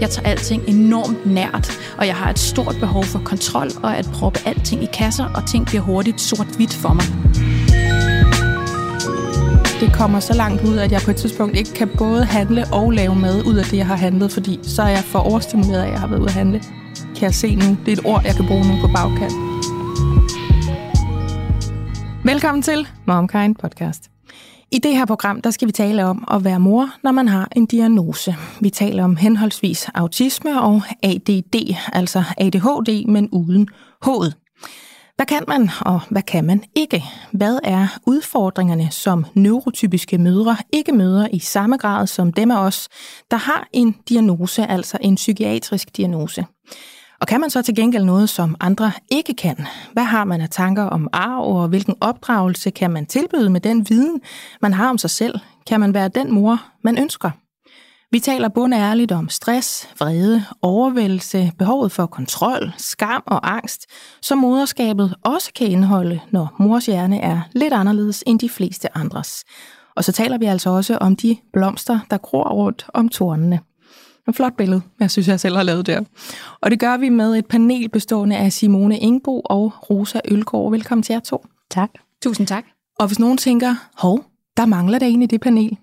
Jeg tager alting enormt nært, og jeg har et stort behov for kontrol og at proppe alting i kasser, og ting bliver hurtigt sort-hvidt for mig. Det kommer så langt ud, at jeg på et tidspunkt ikke kan både handle og lave mad ud af det, jeg har handlet, fordi så er jeg for overstimuleret af, at jeg har været ude at handle. Kan jeg se nu. Det er et ord, jeg kan bruge nu på bagkant. Velkommen til MomKind Podcast. I det her program, der skal vi tale om at være mor, når man har en diagnose. Vi taler om henholdsvis autisme og ADD, altså ADHD, men uden hoved. Hvad kan man, og hvad kan man ikke? Hvad er udfordringerne, som neurotypiske mødre ikke møder i samme grad som dem af os, der har en diagnose, altså en psykiatrisk diagnose? Og kan man så til gengæld noget, som andre ikke kan? Hvad har man af tanker om arv, og hvilken opdragelse kan man tilbyde med den viden, man har om sig selv? Kan man være den mor, man ønsker? Vi taler bundærligt om stress, vrede, overvældelse, behovet for kontrol, skam og angst, som moderskabet også kan indeholde, når mors hjerne er lidt anderledes end de fleste andres. Og så taler vi altså også om de blomster, der gror rundt om tornene. En flot billede, jeg synes, jeg selv har lavet der. Og det gør vi med et panel bestående af Simone Ingbo og Rosa Ølgaard. Velkommen til jer to. Tak. Tusind tak. Og hvis nogen tænker, hov, der mangler der en i det panel.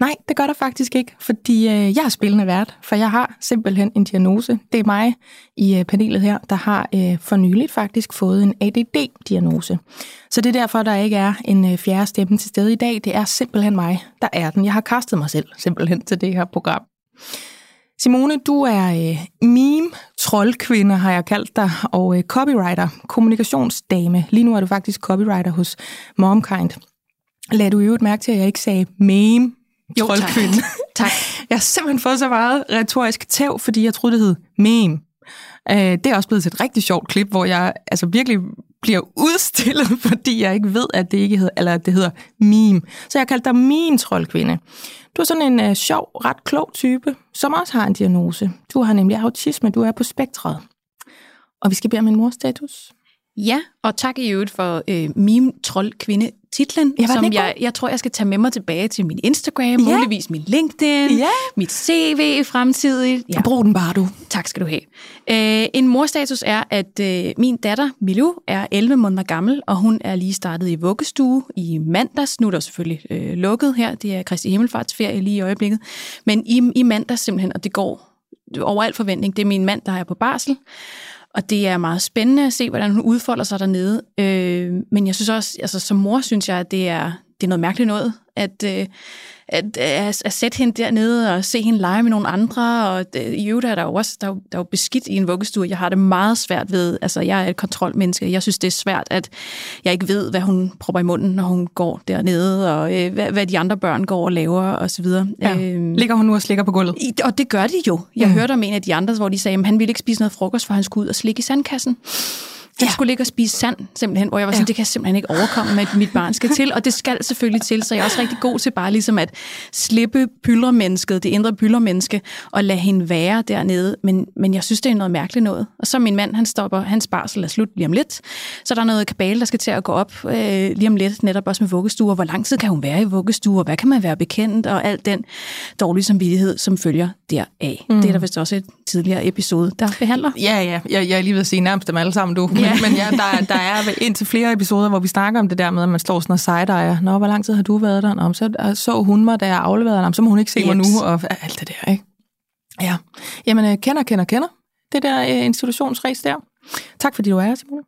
Nej, det gør der faktisk ikke, fordi øh, jeg er spillende vært, for jeg har simpelthen en diagnose. Det er mig i øh, panelet her, der har øh, for nyligt faktisk fået en ADD-diagnose. Så det er derfor, der ikke er en fjerde stemme til stede i dag. Det er simpelthen mig, der er den. Jeg har kastet mig selv simpelthen til det her program. Simone, du er øh, meme-troldkvinde, har jeg kaldt dig, og øh, copywriter, kommunikationsdame. Lige nu er du faktisk copywriter hos Momkind. Lad du i øvrigt mærke til, at jeg ikke sagde meme jo, troldkvinde. Tak. tak. Jeg har simpelthen fået så meget retorisk tæv, fordi jeg troede, det hed meme. Øh, det er også blevet til et rigtig sjovt klip, hvor jeg altså virkelig bliver udstillet, fordi jeg ikke ved, at det ikke hedder, eller at det hedder meme. Så jeg kaldte dig meme troldkvinde. Du er sådan en øh, sjov, ret klog type, som også har en diagnose. Du har nemlig autisme, du er på spektret. Og vi skal bede om en morstatus. Ja, og tak i øvrigt for øh, meme trold kvinde titlen, ja, som jeg, jeg tror, jeg skal tage med mig tilbage til min Instagram, ja. muligvis min LinkedIn, ja. mit CV fremtidigt. Ja. Brug den bare, du. Tak skal du have. Øh, en morstatus er, at øh, min datter, Milu, er 11 måneder gammel, og hun er lige startet i vuggestue i mandags. Nu er der selvfølgelig øh, lukket her. Det er Kristi Himmelfartsferie lige i øjeblikket. Men i, i mandags simpelthen, og det går over al forventning. Det er min mand, der er på barsel. Og det er meget spændende at se, hvordan hun udfolder sig dernede. Øh, men jeg synes også, altså som mor synes jeg, at det er, det er noget mærkeligt noget, at, øh, at, at, at sætte hende dernede og se hende lege med nogle andre. Og det, i øvrigt er der jo også der er, der er jo beskidt i en vuggestue. Jeg har det meget svært ved, altså jeg er et kontrolmenneske. Jeg synes, det er svært, at jeg ikke ved, hvad hun propper i munden, når hun går dernede, og øh, hvad, hvad de andre børn går og laver osv. Ja. Øh, Ligger hun nu og slikker på gulvet? Og det gør de jo. Jeg mm. hørte om en af de andre, hvor de sagde, at han ville ikke spise noget frokost, for han skulle ud og slikke i sandkassen. Den ja. skulle ligge og spise sand, simpelthen, hvor jeg var sådan, ja. det kan jeg simpelthen ikke overkomme, med mit barn skal til, og det skal selvfølgelig til, så jeg er også rigtig god til bare ligesom at slippe pyldermennesket, det indre pyldermenneske, og lade hende være dernede, men, men jeg synes, det er noget mærkeligt noget. Og så min mand, han stopper, hans barsel er slut lige om lidt, så der er noget kabale, der skal til at gå op øh, lige om lidt, netop også med vuggestuer, hvor lang tid kan hun være i vuggestuer, hvad kan man være bekendt, og alt den dårlige samvittighed, som følger deraf. Mm. Det er der vist også et tidligere episode, der behandler. Ja, ja, jeg, jeg er lige ved at sige nærmest dem alle sammen, du. Ja. Men, men ja, der, der er indtil flere episoder, hvor vi snakker om det der med, at man står sådan og side Nå, hvor lang tid har du været der? Nå, så så hun mig, da jeg afleverede ham, så må hun ikke se yes. mig nu, og alt det der, ikke? Ja, jamen øh, kender, kender, kender. Det der institutionsræs der. Tak fordi du er her, Simone.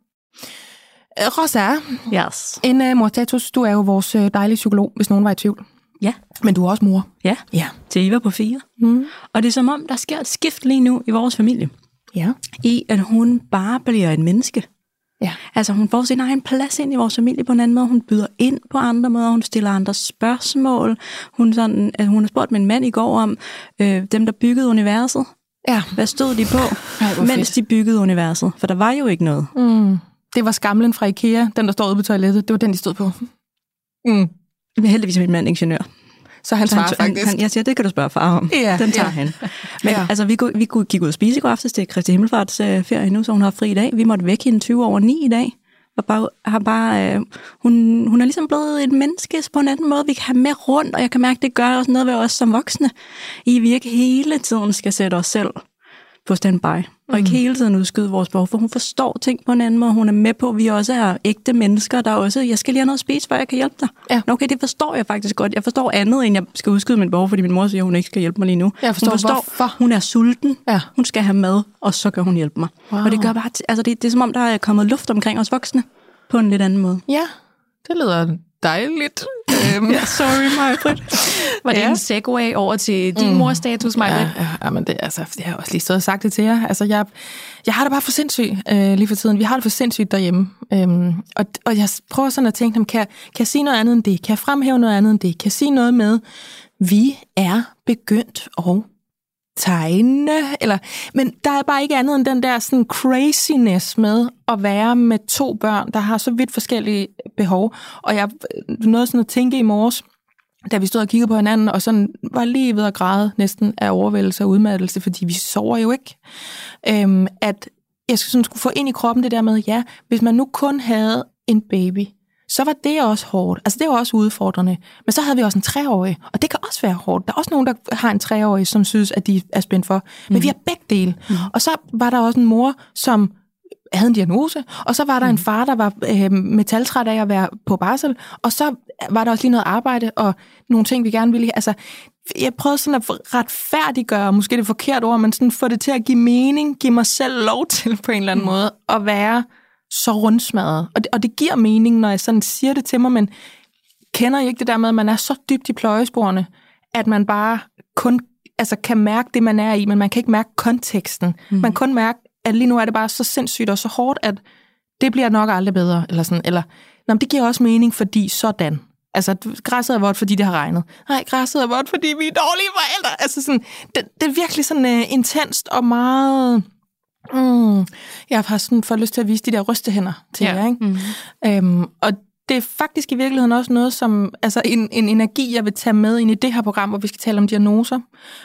Uh, Rosa, yes. en uh, mortatus, du er jo vores dejlige psykolog, hvis nogen var i tvivl. Ja. Men du er også mor. Ja, ja. til Eva på fire. Mm. Og det er som om, der sker et skift lige nu i vores familie. Ja. I at hun bare bliver et menneske. Ja. Altså hun får sin egen plads ind i vores familie på en anden måde. Hun byder ind på andre måder. Hun stiller andre spørgsmål. Hun, sådan, at hun har spurgt min mand i går om øh, dem, der byggede universet. Ja. Hvad stod de på, Ej, mens fedt. de byggede universet? For der var jo ikke noget. Mm. Det var skamlen fra Ikea, den der står ude på toilettet. Det var den, de stod på. Mm. Heldigvis er min mand ingeniør. Så han svarer han, faktisk. Han, jeg siger, det kan du spørge far om. Ja, Den tager ja. han. Men ja. altså, vi, vi gik ud og spise i går aftes til Kristi Himmelfarts øh, ferie nu, så hun har fri i dag. Vi måtte vække hende 20 over 9 i dag. og bare, har bare, øh, hun, hun er ligesom blevet et menneske på en anden måde, vi kan have med rundt, og jeg kan mærke, at det gør også noget ved os som voksne, i vi ikke hele tiden skal sætte os selv på standby, og ikke mm. hele tiden udskyde vores behov, for hun forstår ting på en anden måde. Hun er med på, at vi også er ægte mennesker, der også, jeg skal lige have noget at spise, før jeg kan hjælpe dig. Ja. Okay, det forstår jeg faktisk godt. Jeg forstår andet, end jeg skal udskyde min behov, fordi min mor siger, at hun ikke skal hjælpe mig lige nu. Jeg forstår, hun forstår, hvorfor. hun er sulten, ja. hun skal have mad, og så kan hun hjælpe mig. Wow. Og det gør bare, altså det, det er som om, der er kommet luft omkring os voksne, på en lidt anden måde. Ja, det lyder dejligt. Um, ja, sorry, Majbrit. Var det ja. en segway over til din mm. morstatus, Majbrit? Ja, ja, men det, altså, jeg har også lige stået og sagt det til jer. Altså, jeg, jeg har det bare for sindssygt øh, lige for tiden. Vi har det for sindssygt derhjemme. Øhm, og, og jeg prøver sådan at tænke, kan, kan jeg sige noget andet end det? Kan jeg fremhæve noget andet end det? Kan jeg sige noget med, vi er begyndt at tegne, eller, men der er bare ikke andet end den der sådan craziness med at være med to børn, der har så vidt forskellige behov. Og jeg nåede sådan at tænke i morges, da vi stod og kiggede på hinanden, og sådan var lige ved at græde næsten af overvældelse og udmattelse, fordi vi sover jo ikke. Øhm, at jeg sådan skulle få ind i kroppen det der med, ja, hvis man nu kun havde en baby, så var det også hårdt. Altså det var også udfordrende. Men så havde vi også en treårig, og det kan også være hårdt. Der er også nogen, der har en treårig, som synes, at de er spændt for. Men mm. vi har begge dele. Mm. Og så var der også en mor, som havde en diagnose, og så var der mm. en far, der var øh, metaltræt af at være på barsel, og så var der også lige noget arbejde, og nogle ting, vi gerne ville. Altså, jeg prøvede sådan at retfærdiggøre, måske det forkerte ord, men sådan få det til at give mening, give mig selv lov til på en eller anden mm. måde, at være så rundsmadret. Og det, og det giver mening, når jeg sådan siger det til mig, men kender I ikke det der med, at man er så dybt i pløjesporene, at man bare kun altså, kan mærke det, man er i, men man kan ikke mærke konteksten. Mm. Man kan kun mærke, at lige nu er det bare så sindssygt og så hårdt, at det bliver nok aldrig bedre. Eller sådan. Eller, nå, det giver også mening, fordi sådan. Altså, græsset er vådt, fordi det har regnet. Nej, græsset er vådt, fordi vi er dårlige forældre. Altså, sådan, det, det er virkelig sådan uh, intenst og meget Mm, jeg har sådan fået lyst til at vise de der rystehænder til ja. jer. Ikke? Mm. Øhm, og det er faktisk i virkeligheden også noget, som altså en, en energi, jeg vil tage med ind i det her program, hvor vi skal tale om diagnoser.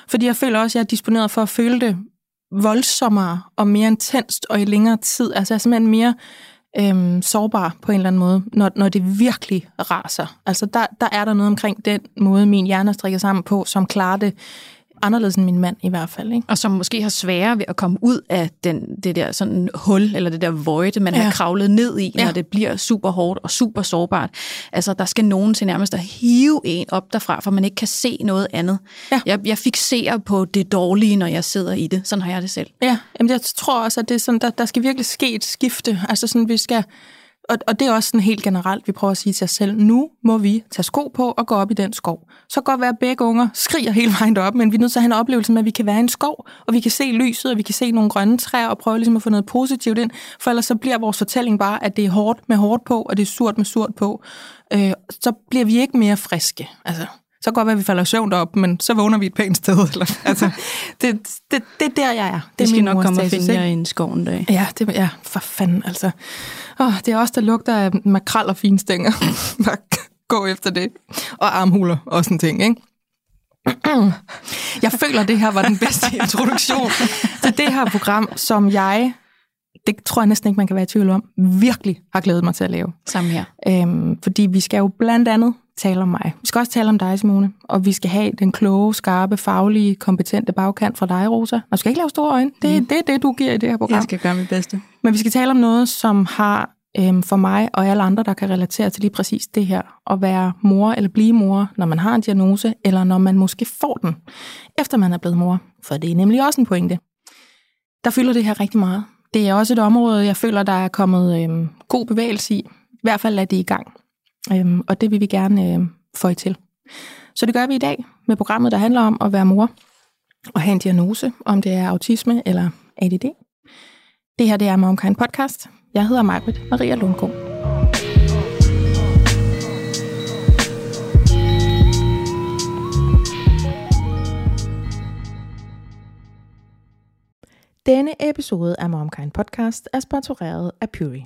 Fordi jeg føler også, at jeg er disponeret for at føle det voldsommere og mere intenst og i længere tid. Altså jeg er simpelthen mere øhm, sårbar på en eller anden måde, når, når det virkelig raser. Altså der, der er der noget omkring den måde, min hjerne er strikket sammen på, som klarer det anderledes end min mand i hvert fald. Ikke? Og som måske har sværere ved at komme ud af den, det der sådan hul, eller det der void, man ja. har kravlet ned i, ja. når det bliver super hårdt og super sårbart. Altså, der skal nogen til nærmest at hive en op derfra, for man ikke kan se noget andet. Ja. Jeg, jeg fixerer på det dårlige, når jeg sidder i det. Sådan har jeg det selv. Ja, Jamen, jeg tror også, at det er sådan, der, der skal virkelig ske et skifte. Altså sådan, vi skal og, og det er også sådan helt generelt, vi prøver at sige til os selv, nu må vi tage sko på og gå op i den skov. Så kan godt være, at begge unger skriger hele vejen op, men vi er nødt til at have en oplevelse med, at vi kan være i en skov, og vi kan se lyset, og vi kan se nogle grønne træer, og prøve ligesom at få noget positivt ind, for ellers så bliver vores fortælling bare, at det er hårdt med hårdt på, og det er surt med surt på. Øh, så bliver vi ikke mere friske. Altså, så kan godt være, at vi falder søvn op, men så vågner vi et pænt sted. Eller, altså, det, det, det er der, jeg er. Det skal nok komme og finde jer i en skov en dag. Ja, det, ja, for fanden altså. Oh, det er også der lugter af makrel og finstænger. Gå efter det. Og armhuler og sådan ting, ikke? Jeg føler, at det her var den bedste introduktion til det her program, som jeg, det tror jeg næsten ikke, man kan være i tvivl om, virkelig har glædet mig til at lave. Samme her. Øhm, fordi vi skal jo blandt andet tale om mig. Vi skal også tale om dig, Simone. Og vi skal have den kloge, skarpe, faglige, kompetente bagkant fra dig, Rosa. Og du skal ikke lave store øjne. Det, mm. det er det, du giver i det her program. Jeg skal gøre mit bedste. Men vi skal tale om noget, som har øhm, for mig og alle andre, der kan relatere til lige præcis det her. At være mor eller blive mor, når man har en diagnose, eller når man måske får den, efter man er blevet mor. For det er nemlig også en pointe. Der fylder det her rigtig meget. Det er også et område, jeg føler, der er kommet øhm, god bevægelse i. I hvert fald er det i gang. Øhm, og det vil vi gerne øh, få i til. Så det gør vi i dag med programmet, der handler om at være mor og have en diagnose, om det er autisme eller ADD. Det her det er Momkind Podcast. Jeg hedder Margrit Maria Lundgaard. Denne episode af Momkind Podcast er sponsoreret af Puri.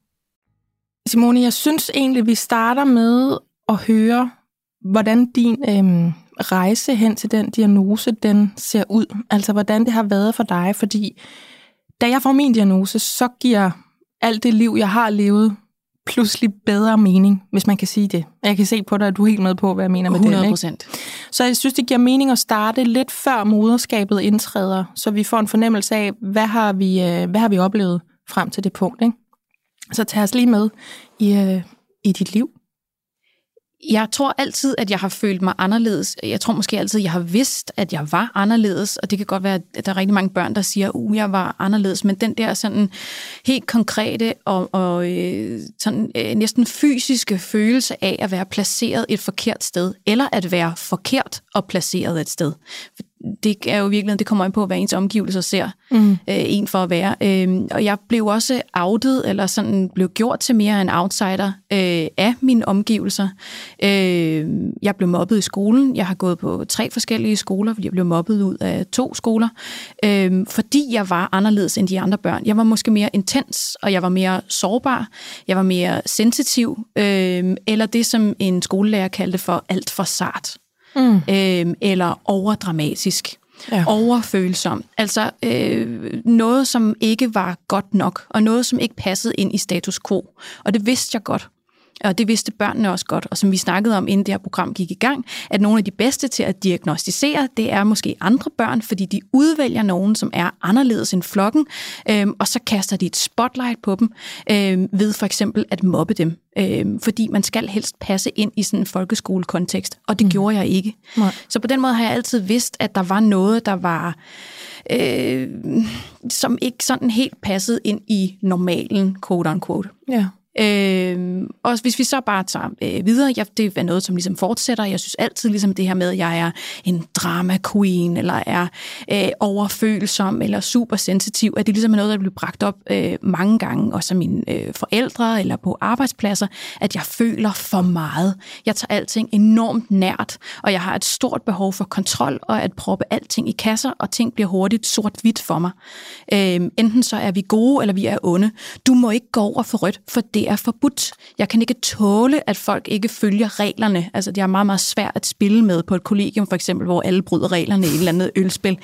Simone, jeg synes egentlig, vi starter med at høre, hvordan din øhm, rejse hen til den diagnose, den ser ud. Altså, hvordan det har været for dig, fordi da jeg får min diagnose, så giver alt det liv, jeg har levet, pludselig bedre mening, hvis man kan sige det. Jeg kan se på dig, at du er helt med på, hvad jeg mener med 100 det. procent. Så jeg synes, det giver mening at starte lidt før moderskabet indtræder, så vi får en fornemmelse af, hvad har vi, øh, hvad har vi oplevet frem til det punkt. Ikke? Så tag os lige med i, øh, i dit liv. Jeg tror altid, at jeg har følt mig anderledes. Jeg tror måske altid, at jeg har vidst, at jeg var anderledes, og det kan godt være, at der er rigtig mange børn, der siger, at uh, jeg var anderledes, men den der sådan helt konkrete og, og øh, sådan, øh, næsten fysiske følelse af at være placeret et forkert sted, eller at være forkert og placeret et sted det er jo virkelig, det kommer ind på, hvad ens omgivelser ser mm. øh, en for at være. Øh, og jeg blev også outet, eller sådan blev gjort til mere en outsider øh, af mine omgivelser. Øh, jeg blev mobbet i skolen. Jeg har gået på tre forskellige skoler, fordi jeg blev mobbet ud af to skoler. Øh, fordi jeg var anderledes end de andre børn. Jeg var måske mere intens, og jeg var mere sårbar. Jeg var mere sensitiv. Øh, eller det, som en skolelærer kaldte for alt for sart mm. øh, eller overdramatisk. Ja. Overfølsom. Altså øh, noget, som ikke var godt nok, og noget, som ikke passede ind i status quo. Og det vidste jeg godt. Og det vidste børnene også godt, og som vi snakkede om, inden det her program gik i gang, at nogle af de bedste til at diagnostisere, det er måske andre børn, fordi de udvælger nogen, som er anderledes end flokken, øhm, og så kaster de et spotlight på dem øhm, ved for eksempel at mobbe dem. Øhm, fordi man skal helst passe ind i sådan en folkeskolekontekst, og det mm. gjorde jeg ikke. Nej. Så på den måde har jeg altid vidst, at der var noget, der var... Øh, som ikke sådan helt passede ind i normalen, quote unquote. Ja. Øh, og hvis vi så bare tager øh, videre, jeg, det er noget, som ligesom fortsætter. Jeg synes altid ligesom det her med, at jeg er en drama queen, eller er øh, overfølsom, eller super sensitiv, at det ligesom er noget, der bliver bragt op øh, mange gange, også af mine øh, forældre, eller på arbejdspladser, at jeg føler for meget. Jeg tager alting enormt nært, og jeg har et stort behov for kontrol, og at proppe alting i kasser, og ting bliver hurtigt sort-hvidt for mig. Øh, enten så er vi gode, eller vi er onde. Du må ikke gå over for rødt, for det er forbudt. Jeg kan ikke tåle, at folk ikke følger reglerne. Altså, det er meget, meget svært at spille med på et kollegium, for eksempel, hvor alle bryder reglerne i et eller andet ølspil.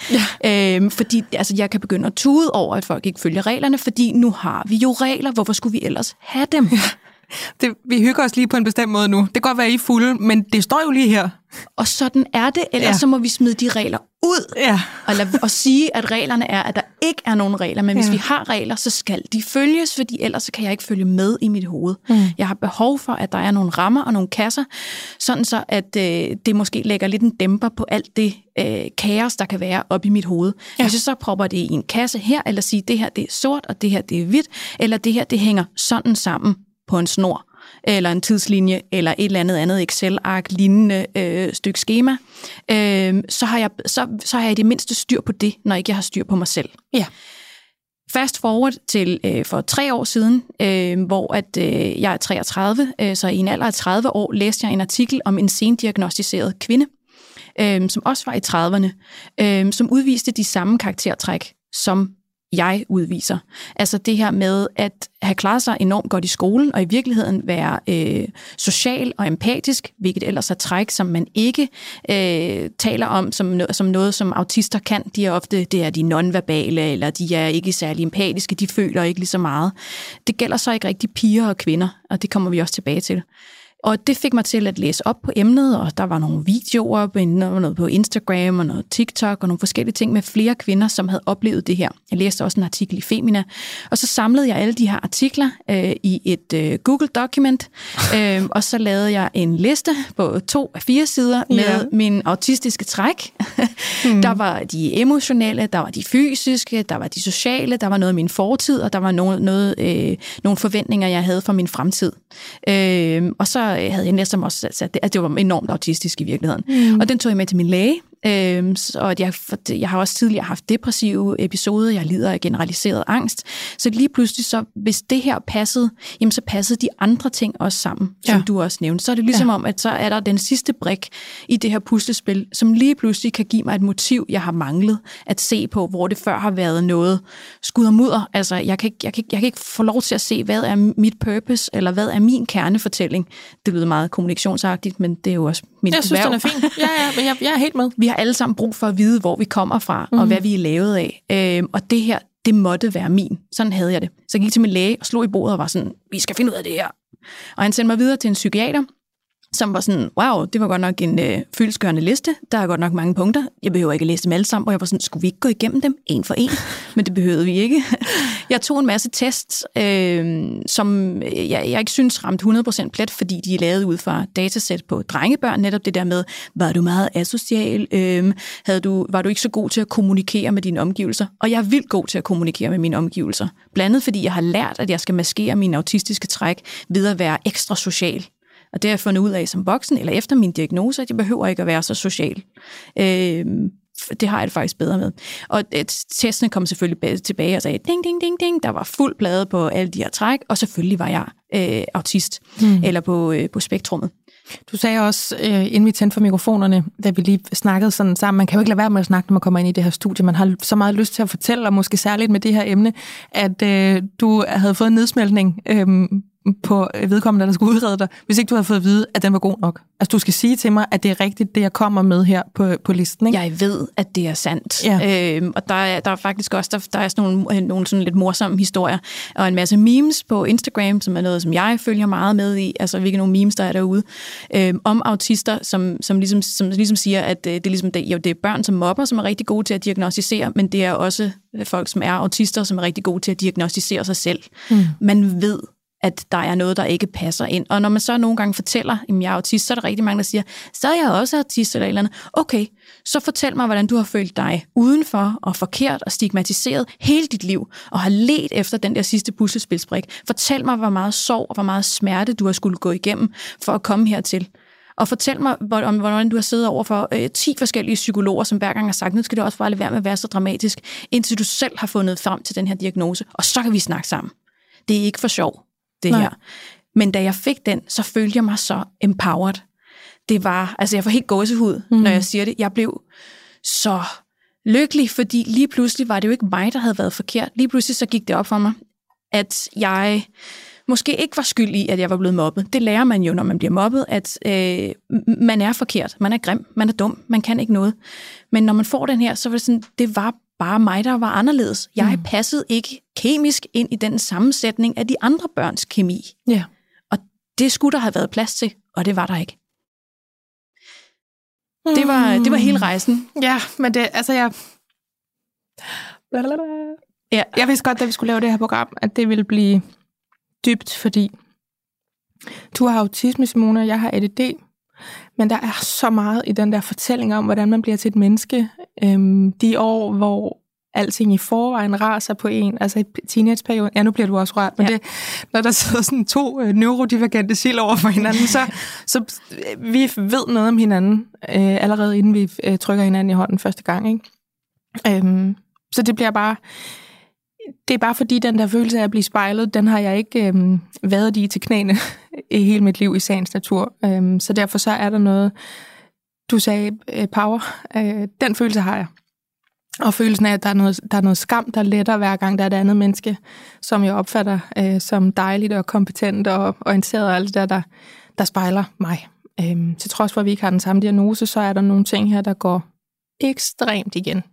Ja. Øhm, fordi altså, jeg kan begynde at tude over, at folk ikke følger reglerne, fordi nu har vi jo regler. Hvorfor skulle vi ellers have dem? Ja. Det, vi hygger os lige på en bestemt måde nu. Det kan godt være, I er fulde, men det står jo lige her. Og sådan er det, ellers ja. så må vi smide de regler ud ja. og, lad, og sige, at reglerne er, at der ikke er nogen regler. Men ja. hvis vi har regler, så skal de følges, fordi ellers så kan jeg ikke følge med i mit hoved. Mm. Jeg har behov for, at der er nogle rammer og nogle kasser, sådan så, at øh, det måske lægger lidt en dæmper på alt det øh, kaos, der kan være op i mit hoved. Ja. Hvis jeg så propper det i en kasse her, eller siger, det her det er sort, og det her det er hvidt, eller det her det hænger sådan sammen på en snor, eller en tidslinje, eller et eller andet andet Excel-ark lignende øh, stykke schema, øh, så, har jeg, så, så har jeg i det mindste styr på det, når ikke jeg har styr på mig selv. Ja. Fast forward til øh, for tre år siden, øh, hvor at øh, jeg er 33, øh, så i en alder af 30 år læste jeg en artikel om en sendiagnostiseret kvinde, øh, som også var i 30'erne, øh, som udviste de samme karaktertræk som jeg udviser. Altså det her med at have klaret sig enormt godt i skolen, og i virkeligheden være øh, social og empatisk, hvilket ellers er træk, som man ikke øh, taler om som, som noget, som autister kan. De er ofte, det er de nonverbale, eller de er ikke særlig empatiske, de føler ikke lige så meget. Det gælder så ikke rigtig piger og kvinder, og det kommer vi også tilbage til. Og det fik mig til at læse op på emnet, og der var nogle videoer, noget på Instagram og noget TikTok og nogle forskellige ting med flere kvinder, som havde oplevet det her. Jeg læste også en artikel i Femina, og så samlede jeg alle de her artikler øh, i et øh, Google-dokument, øh, og så lavede jeg en liste på to af fire sider med yeah. min autistiske træk. mm. Der var de emotionelle, der var de fysiske, der var de sociale, der var noget af min fortid, og der var noget, noget, øh, nogle forventninger, jeg havde for min fremtid. Øh, og så havde jeg næsten også sat det, at det var enormt autistisk i virkeligheden. Mm. Og den tog jeg med til min læge, Øhm, og jeg, jeg har også tidligere haft depressive episoder, jeg lider af generaliseret angst. Så lige pludselig, så, hvis det her passede, jamen så passede de andre ting også sammen, som ja. du også nævnte. Så er det ligesom ja. om, at så er der den sidste brik i det her puslespil, som lige pludselig kan give mig et motiv, jeg har manglet at se på, hvor det før har været noget skud og mudder. Altså, jeg kan, ikke, jeg, kan, jeg kan ikke få lov til at se, hvad er mit purpose, eller hvad er min kernefortælling. Det lyder meget kommunikationsagtigt, men det er jo også min Jeg synes, den er fin. Ja, ja, men jeg, jeg er helt med. Vi har alle sammen brug for at vide, hvor vi kommer fra, mm. og hvad vi er lavet af. Øhm, og det her, det måtte være min. Sådan havde jeg det. Så jeg gik til min læge og slog i bordet og var sådan, vi skal finde ud af det her. Og han sendte mig videre til en psykiater, som var sådan, wow, det var godt nok en øh, fyldskørende liste. Der er godt nok mange punkter. Jeg behøver ikke at læse dem alle sammen. Og jeg var sådan, skulle vi ikke gå igennem dem en for en? Men det behøvede vi ikke. Jeg tog en masse tests, øh, som øh, jeg, jeg ikke synes ramte 100% plet, fordi de er lavet ud fra datasæt på drengebørn. Netop det der med, var du meget asocial? Øh, havde du, var du ikke så god til at kommunikere med dine omgivelser? Og jeg er vildt god til at kommunikere med mine omgivelser. Blandet fordi jeg har lært, at jeg skal maskere mine autistiske træk ved at være ekstra social. Og det har jeg fundet ud af som voksen, eller efter min diagnose, at jeg behøver ikke at være så social. Øh, det har jeg det faktisk bedre med. Og et, testene kom selvfølgelig tilbage og sagde, ding, ding, ding, ding, der var fuld plade på alle de her træk, og selvfølgelig var jeg øh, autist, mm. eller på, øh, på spektrummet. Du sagde også, øh, inden vi tændte for mikrofonerne, da vi lige snakkede sådan sammen, man kan jo ikke lade være med at snakke, når man kommer ind i det her studie. Man har så meget lyst til at fortælle, og måske særligt med det her emne, at øh, du havde fået en nedsmeltning øh, på vedkommende, der skulle udrede dig, hvis ikke du havde fået at vide, at den var god nok. Altså, du skal sige til mig, at det er rigtigt, det jeg kommer med her på, på listen, ikke? Jeg ved, at det er sandt. Ja. Øhm, og der er, der er faktisk også der, der er sådan nogle, nogle sådan lidt morsomme historier, og en masse memes på Instagram, som er noget, som jeg følger meget med i, altså hvilke nogle memes, der er derude, øhm, om autister, som, som, ligesom, som ligesom siger, at øh, det er ligesom det, jo, det er børn, som mobber, som er rigtig gode til at diagnostisere, men det er også folk, som er autister, som er rigtig gode til at diagnostisere sig selv. Mm. Man ved, at der er noget, der ikke passer ind. Og når man så nogle gange fortæller, at jeg er autist, så er der rigtig mange, der siger, så er jeg også autist eller et eller andet. Okay, så fortæl mig, hvordan du har følt dig udenfor og forkert og stigmatiseret hele dit liv, og har let efter den der sidste puslespilsbrik. Fortæl mig, hvor meget sorg og hvor meget smerte du har skulle gå igennem for at komme hertil. Og fortæl mig, om hvordan du har siddet over for øh, 10 forskellige psykologer, som hver gang har sagt, nu skal det også bare lade være med at være så dramatisk, indtil du selv har fundet frem til den her diagnose, og så kan vi snakke sammen. Det er ikke for sjov det Nej. her. Men da jeg fik den, så følte jeg mig så empowered. Det var, altså jeg får helt gåsehud, mm. når jeg siger det. Jeg blev så lykkelig, fordi lige pludselig var det jo ikke mig, der havde været forkert. Lige pludselig så gik det op for mig, at jeg måske ikke var skyld i, at jeg var blevet mobbet. Det lærer man jo, når man bliver mobbet, at øh, man er forkert, man er grim, man er dum, man kan ikke noget. Men når man får den her, så var det sådan, det var bare mig, der var anderledes. Jeg mm. passede ikke kemisk ind i den sammensætning af de andre børns kemi. Ja. Og det skulle der have været plads til, og det var der ikke. Mm. Det var, det var hele rejsen. Ja, men det, altså jeg... Ja. Jeg vidste godt, da vi skulle lave det her program, at det ville blive dybt, fordi du har autisme, Simone, og jeg har ADD. Men der er så meget i den der fortælling om, hvordan man bliver til et menneske. Øhm, de år, hvor alting i forvejen raser på en, altså i teenageperioden, ja, nu bliver du også rørt, men ja. det, når der sidder sådan to øh, neurodivergente sild over for hinanden, så, så øh, vi ved noget om hinanden, øh, allerede inden vi øh, trykker hinanden i hånden første gang, ikke? Øhm, så det bliver bare, det er bare fordi, den der følelse af at blive spejlet, den har jeg ikke øhm, været i til knæene i hele mit liv i sagens natur. Øhm, så derfor så er der noget, du sagde, øh, power. Øh, den følelse har jeg. Og følelsen af, at der er, noget, der er noget skam, der letter hver gang, der er et andet menneske, som jeg opfatter øh, som dejligt og kompetent og orienteret og alt det der, der, der spejler mig. Øhm, til trods for, at vi ikke har den samme diagnose, så er der nogle ting her, der går ekstremt igen.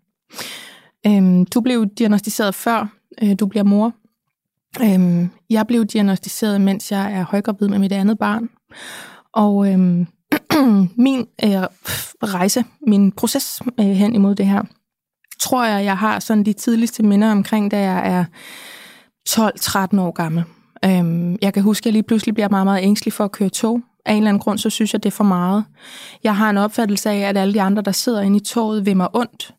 Øhm, du blev diagnostiseret før øh, du bliver mor. Øhm, jeg blev diagnostiseret, mens jeg er højgravid med mit andet barn. Og øhm, min øh, rejse, min proces øh, hen imod det her, tror jeg, jeg har sådan de tidligste minder omkring, da jeg er 12-13 år gammel. Øhm, jeg kan huske, at jeg lige pludselig bliver meget, meget ængstelig for at køre tog. Af en eller anden grund, så synes jeg, det er for meget. Jeg har en opfattelse af, at alle de andre, der sidder inde i toget, vil mig ondt.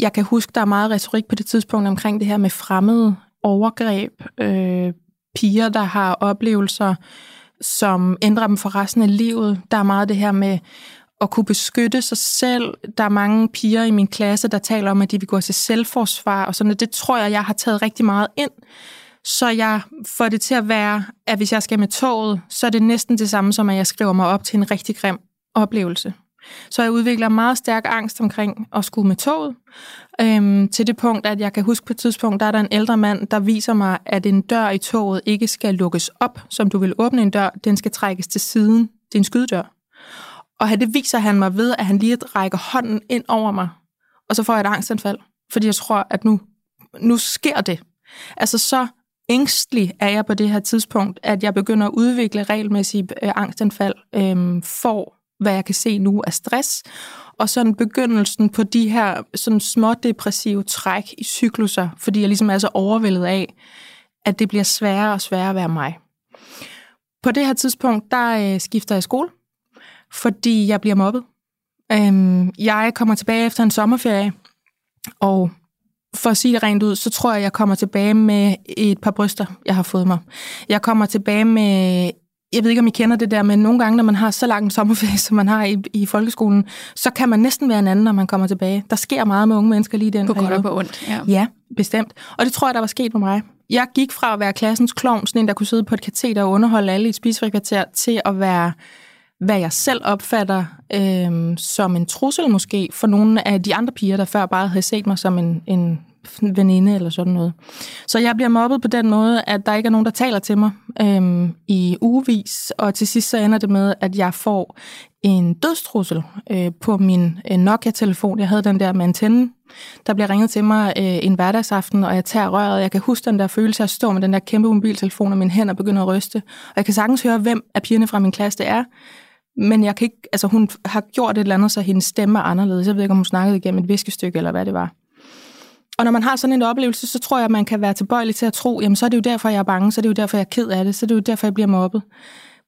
Jeg kan huske, der er meget retorik på det tidspunkt omkring det her med fremmede overgreb, øh, piger, der har oplevelser, som ændrer dem for resten af livet. Der er meget det her med at kunne beskytte sig selv. Der er mange piger i min klasse, der taler om, at de vil gå til selvforsvar og sådan Det tror jeg, jeg har taget rigtig meget ind. Så jeg får det til at være, at hvis jeg skal med toget, så er det næsten det samme som, at jeg skriver mig op til en rigtig grim oplevelse. Så jeg udvikler meget stærk angst omkring at skulle med toget. Øhm, til det punkt, at jeg kan huske på et tidspunkt, der er der en ældre mand, der viser mig, at en dør i toget ikke skal lukkes op, som du vil åbne en dør. Den skal trækkes til siden. Det er en skydedør. Og det viser han mig ved, at han lige rækker hånden ind over mig. Og så får jeg et angstanfald, fordi jeg tror, at nu, nu sker det. Altså så ængstelig er jeg på det her tidspunkt, at jeg begynder at udvikle regelmæssige øh, angstanfald, øh, for hvad jeg kan se nu er stress, og sådan begyndelsen på de her sådan små depressive træk i cykluser, fordi jeg ligesom er så overvældet af, at det bliver sværere og sværere at være mig. På det her tidspunkt, der øh, skifter jeg skole, fordi jeg bliver mobbet. Øhm, jeg kommer tilbage efter en sommerferie, og for at sige det rent ud, så tror jeg, jeg kommer tilbage med et par bryster, jeg har fået mig. Jeg kommer tilbage med jeg ved ikke, om I kender det der, men nogle gange, når man har så lang en sommerferie, som man har i, i folkeskolen, så kan man næsten være en anden, når man kommer tilbage. Der sker meget med unge mennesker lige den På godt og på ondt, ja. Ja, bestemt. Og det tror jeg, der var sket med mig. Jeg gik fra at være klassens klovn, sådan en, der kunne sidde på et kateter og underholde alle i et spisefrikvarter, til at være, hvad jeg selv opfatter øh, som en trussel måske, for nogle af de andre piger, der før bare havde set mig som en, en veninde eller sådan noget. Så jeg bliver mobbet på den måde, at der ikke er nogen, der taler til mig øhm, i ugevis, og til sidst så ender det med, at jeg får en dødstrussel øh, på min øh, Nokia-telefon. Jeg havde den der med antennen. Der bliver ringet til mig øh, en hverdagsaften, og jeg tager røret. Jeg kan huske den der følelse af at stå med den der kæmpe mobiltelefon, og mine hænder begynder at ryste. Og jeg kan sagtens høre, hvem af pigerne fra min klasse det er. Men jeg kan ikke, altså hun har gjort et eller andet, så hendes stemme er anderledes. Jeg ved ikke, om hun snakkede igennem et viskestykke, eller hvad det var. Og når man har sådan en oplevelse, så tror jeg, at man kan være tilbøjelig til at tro, jamen så er det jo derfor, jeg er bange, så er det jo derfor, jeg er ked af det, så er det jo derfor, jeg bliver mobbet.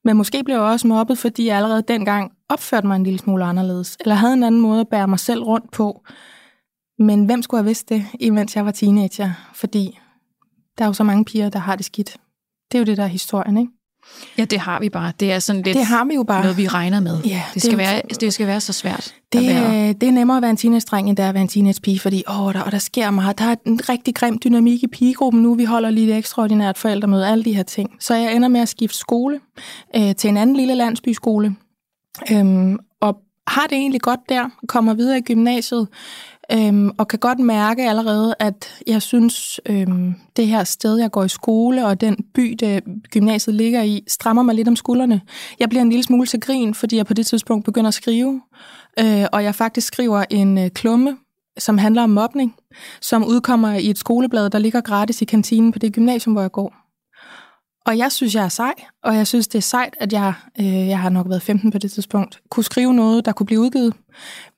Men måske blev jeg også mobbet, fordi jeg allerede dengang opførte mig en lille smule anderledes, eller havde en anden måde at bære mig selv rundt på. Men hvem skulle have vidst det, imens jeg var teenager? Fordi der er jo så mange piger, der har det skidt. Det er jo det, der er historien, ikke? Ja, det har vi bare. Det er sådan lidt det har vi jo bare. noget, vi regner med. Ja, det, skal det, være, det skal være så svært det, at være. Det er nemmere at være en teenage-dreng, end det er at være en teenage-pige, fordi åh, der, og der sker meget. Der er en rigtig grim dynamik i pigegruppen nu. Vi holder lige et ekstraordinært forældremøde, alle de her ting. Så jeg ender med at skifte skole øh, til en anden lille landsbyskole. Øhm, og har det egentlig godt der, kommer videre i gymnasiet, Øhm, og kan godt mærke allerede, at jeg synes, øhm, det her sted, jeg går i skole, og den by, det gymnasiet ligger i, strammer mig lidt om skuldrene. Jeg bliver en lille smule til grin, fordi jeg på det tidspunkt begynder at skrive. Øh, og jeg faktisk skriver en øh, klumme, som handler om mobning, som udkommer i et skoleblad, der ligger gratis i kantinen på det gymnasium, hvor jeg går. Og jeg synes, jeg er sej, og jeg synes, det er sejt, at jeg, øh, jeg har nok været 15 på det tidspunkt, kunne skrive noget, der kunne blive udgivet.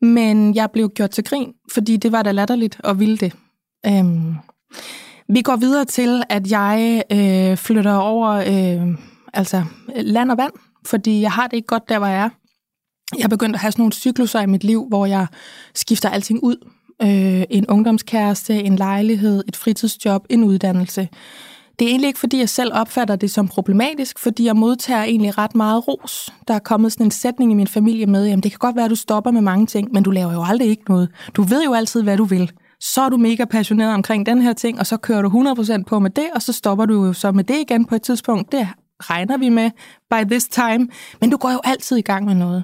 Men jeg blev gjort til grin, fordi det var da latterligt og ville det. Øhm, vi går videre til, at jeg øh, flytter over øh, altså land og vand, fordi jeg har det ikke godt der, hvor jeg er. Jeg er begyndt at have sådan nogle cykluser i mit liv, hvor jeg skifter alting ud. Øh, en ungdomskæreste, en lejlighed, et fritidsjob, en uddannelse. Det er egentlig ikke, fordi jeg selv opfatter det som problematisk, fordi jeg modtager egentlig ret meget ros. Der er kommet sådan en sætning i min familie med, jamen det kan godt være, at du stopper med mange ting, men du laver jo aldrig ikke noget. Du ved jo altid, hvad du vil. Så er du mega passioneret omkring den her ting, og så kører du 100% på med det, og så stopper du jo så med det igen på et tidspunkt. Det regner vi med by this time, men du går jo altid i gang med noget.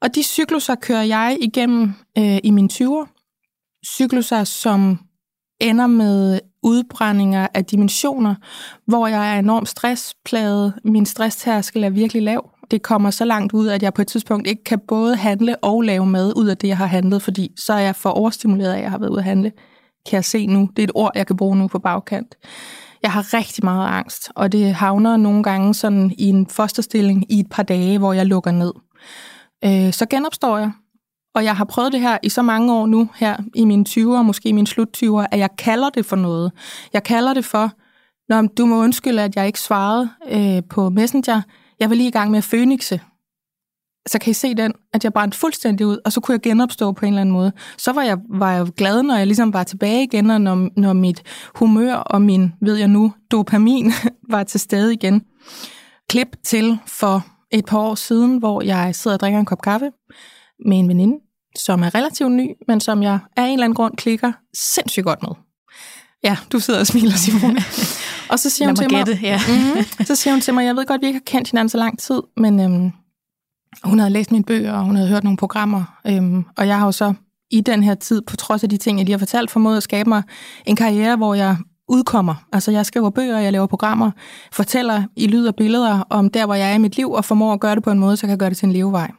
Og de cykluser kører jeg igennem øh, i mine 20'er. Cykluser, som ender med udbrændinger af dimensioner, hvor jeg er enormt stressplaget. Min stresstærskel er virkelig lav. Det kommer så langt ud, at jeg på et tidspunkt ikke kan både handle og lave mad ud af det, jeg har handlet, fordi så er jeg for overstimuleret af, at jeg har været ude at handle. Kan jeg se nu. Det er et ord, jeg kan bruge nu på bagkant. Jeg har rigtig meget angst, og det havner nogle gange sådan i en fosterstilling i et par dage, hvor jeg lukker ned. Øh, så genopstår jeg, og jeg har prøvet det her i så mange år nu, her i mine 20'er, måske i mine slut 20'er, at jeg kalder det for noget. Jeg kalder det for, når du må undskylde, at jeg ikke svarede øh, på Messenger. Jeg var lige i gang med at fønikse. Så kan I se den, at jeg brændte fuldstændig ud, og så kunne jeg genopstå på en eller anden måde. Så var jeg, var jeg glad, når jeg ligesom var tilbage igen, og når, når mit humør og min, ved jeg nu, dopamin var til stede igen. Klip til for et par år siden, hvor jeg sidder og drikker en kop kaffe med en veninde, som er relativt ny, men som jeg af en eller anden grund klikker sindssygt godt med. Ja, du sidder og smiler, Simone. Og så siger, hun til mig, ja. mm, så siger hun til mig, jeg ved godt, vi ikke har kendt hinanden så lang tid, men øhm, hun havde læst mine bøger, og hun havde hørt nogle programmer, øhm, og jeg har jo så i den her tid, på trods af de ting, jeg lige har fortalt, formået at skabe mig en karriere, hvor jeg udkommer. Altså jeg skriver bøger, jeg laver programmer, fortæller i lyd og billeder om der, hvor jeg er i mit liv, og formår at gøre det på en måde, så jeg kan gøre det til en levevej.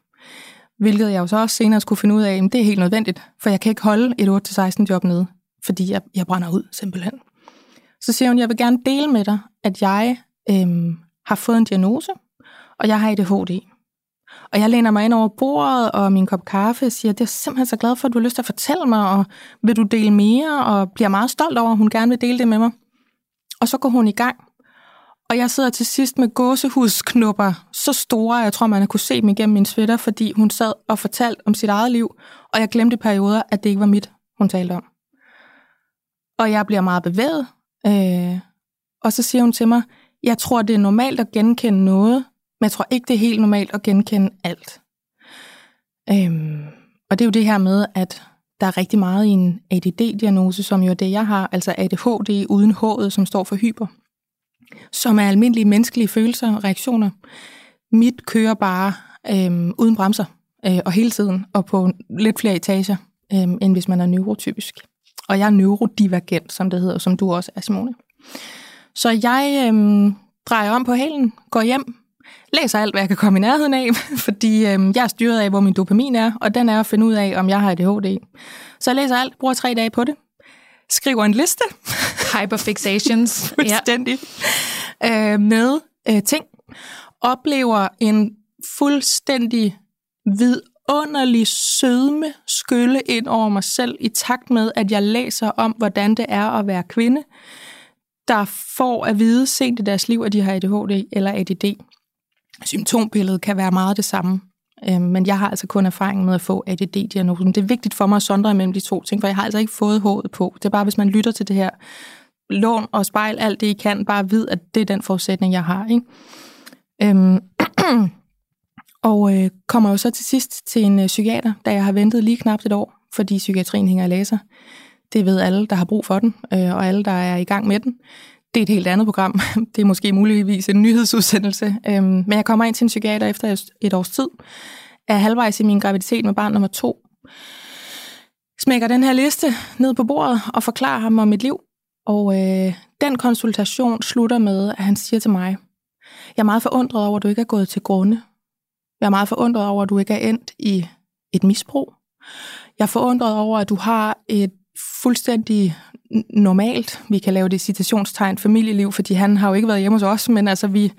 Hvilket jeg jo så også senere skulle finde ud af, at det er helt nødvendigt, for jeg kan ikke holde et 8-16 job nede, fordi jeg, jeg brænder ud simpelthen. Så siger hun, jeg vil gerne dele med dig, at jeg øhm, har fået en diagnose, og jeg har ADHD. Og jeg læner mig ind over bordet og min kop kaffe og siger, det er simpelthen så glad for, at du har lyst til at fortælle mig, og vil du dele mere, og bliver meget stolt over, at hun gerne vil dele det med mig. Og så går hun i gang. Og jeg sidder til sidst med gåsehudsknupper, så store, jeg tror, man har kunne se dem igennem min sweater, fordi hun sad og fortalte om sit eget liv, og jeg glemte i perioder, at det ikke var mit, hun talte om. Og jeg bliver meget bevæget, øh, og så siger hun til mig, jeg tror, det er normalt at genkende noget, men jeg tror ikke, det er helt normalt at genkende alt. Øhm, og det er jo det her med, at der er rigtig meget i en ADD-diagnose, som jo er det, jeg har, altså ADHD uden H'et, som står for hyper, som er almindelige menneskelige følelser og reaktioner. Mit kører bare øh, uden bremser, øh, og hele tiden, og på lidt flere etager, øh, end hvis man er neurotypisk. Og jeg er neurodivergent, som det hedder, som du også er, Simone. Så jeg øh, drejer om på hælen, går hjem, læser alt, hvad jeg kan komme i nærheden af, fordi øh, jeg er styret af, hvor min dopamin er, og den er at finde ud af, om jeg har ADHD. Så jeg læser alt, bruger tre dage på det, skriver en liste. Hyperfixations. Fuldstændig. Ja. Øh, med øh, ting. Oplever en fuldstændig vidunderlig sødme skylle ind over mig selv, i takt med, at jeg læser om, hvordan det er at være kvinde, der får at vide sent i deres liv, at de har ADHD eller ADD. Symptombilledet kan være meget det samme, øh, men jeg har altså kun erfaring med at få ADD-diagnosen. Det er vigtigt for mig at sondre imellem de to ting, for jeg har altså ikke fået håret på. Det er bare, hvis man lytter til det her, lån og spejl alt det, I kan, bare vid, at det er den forudsætning, jeg har. Ikke? Øhm, og øh, kommer jo så til sidst til en øh, psykiater, da jeg har ventet lige knap et år, fordi psykiatrien hænger i laser. Det ved alle, der har brug for den, øh, og alle, der er i gang med den. Det er et helt andet program. Det er måske muligvis en nyhedsudsendelse. Øhm, men jeg kommer ind til en psykiater efter et års tid. Er halvvejs i min graviditet med barn nummer to. Smækker den her liste ned på bordet og forklarer ham om mit liv. Og øh, den konsultation slutter med, at han siger til mig, jeg er meget forundret over, at du ikke er gået til grunde. Jeg er meget forundret over, at du ikke er endt i et misbrug. Jeg er forundret over, at du har et fuldstændig normalt, vi kan lave det citationstegn, familieliv, fordi han har jo ikke været hjemme hos os, men altså vi,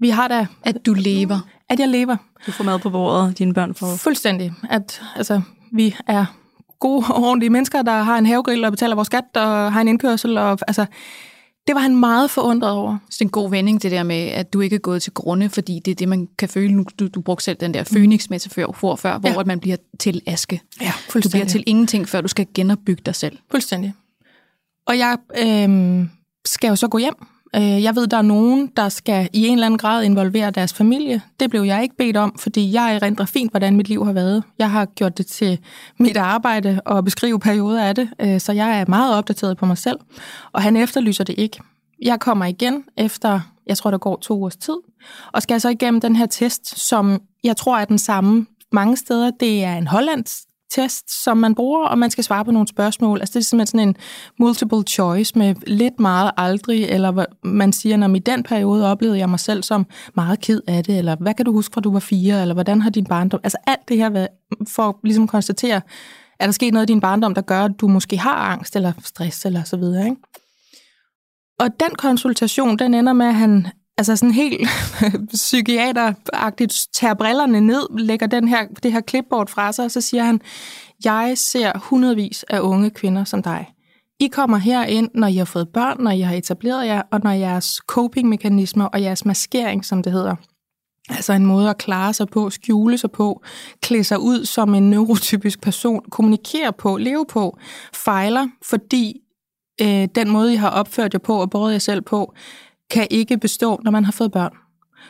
vi har da... At du lever. At jeg lever. Du får mad på bordet, dine børn får... Fuldstændig. At altså, vi er gode og ordentlige mennesker, der har en havegrill og betaler vores skat og har en indkørsel. Og, altså, det var han meget forundret over. Så det er en god vending, det der med, at du ikke er gået til grunde, fordi det er det, man kan føle. Nu, du, du brugte selv den der Phoenix-metafor før, hvor ja. at man bliver til aske. Ja, Du bliver til ingenting, før du skal genopbygge dig selv. Fuldstændig. Og jeg øh, skal jo så gå hjem. Øh, jeg ved, der er nogen, der skal i en eller anden grad involvere deres familie. Det blev jeg ikke bedt om, fordi jeg erindrer fint, hvordan mit liv har været. Jeg har gjort det til mit arbejde og beskrive perioder af det, øh, så jeg er meget opdateret på mig selv. Og han efterlyser det ikke. Jeg kommer igen efter, jeg tror, der går to ugers tid, og skal så igennem den her test, som jeg tror er den samme mange steder. Det er en hollandsk test, som man bruger, og man skal svare på nogle spørgsmål. Altså det er simpelthen sådan en multiple choice med lidt meget aldrig, eller hvad man siger, når i den periode oplevede jeg mig selv som meget ked af det, eller hvad kan du huske fra du var fire, eller hvordan har din barndom... Altså alt det her for ligesom at ligesom konstatere, er der sket noget i din barndom, der gør, at du måske har angst eller stress eller så videre, ikke? Og den konsultation, den ender med, at han altså sådan helt psykiateragtigt tager brillerne ned, lægger den her, det her clipboard fra sig, og så siger han, jeg ser hundredvis af unge kvinder som dig. I kommer herind, når I har fået børn, når I har etableret jer, og når jeres coping-mekanismer og jeres maskering, som det hedder, altså en måde at klare sig på, skjule sig på, klæde sig ud som en neurotypisk person, kommunikere på, leve på, fejler, fordi øh, den måde, I har opført jer på og båret jer selv på, kan ikke bestå, når man har fået børn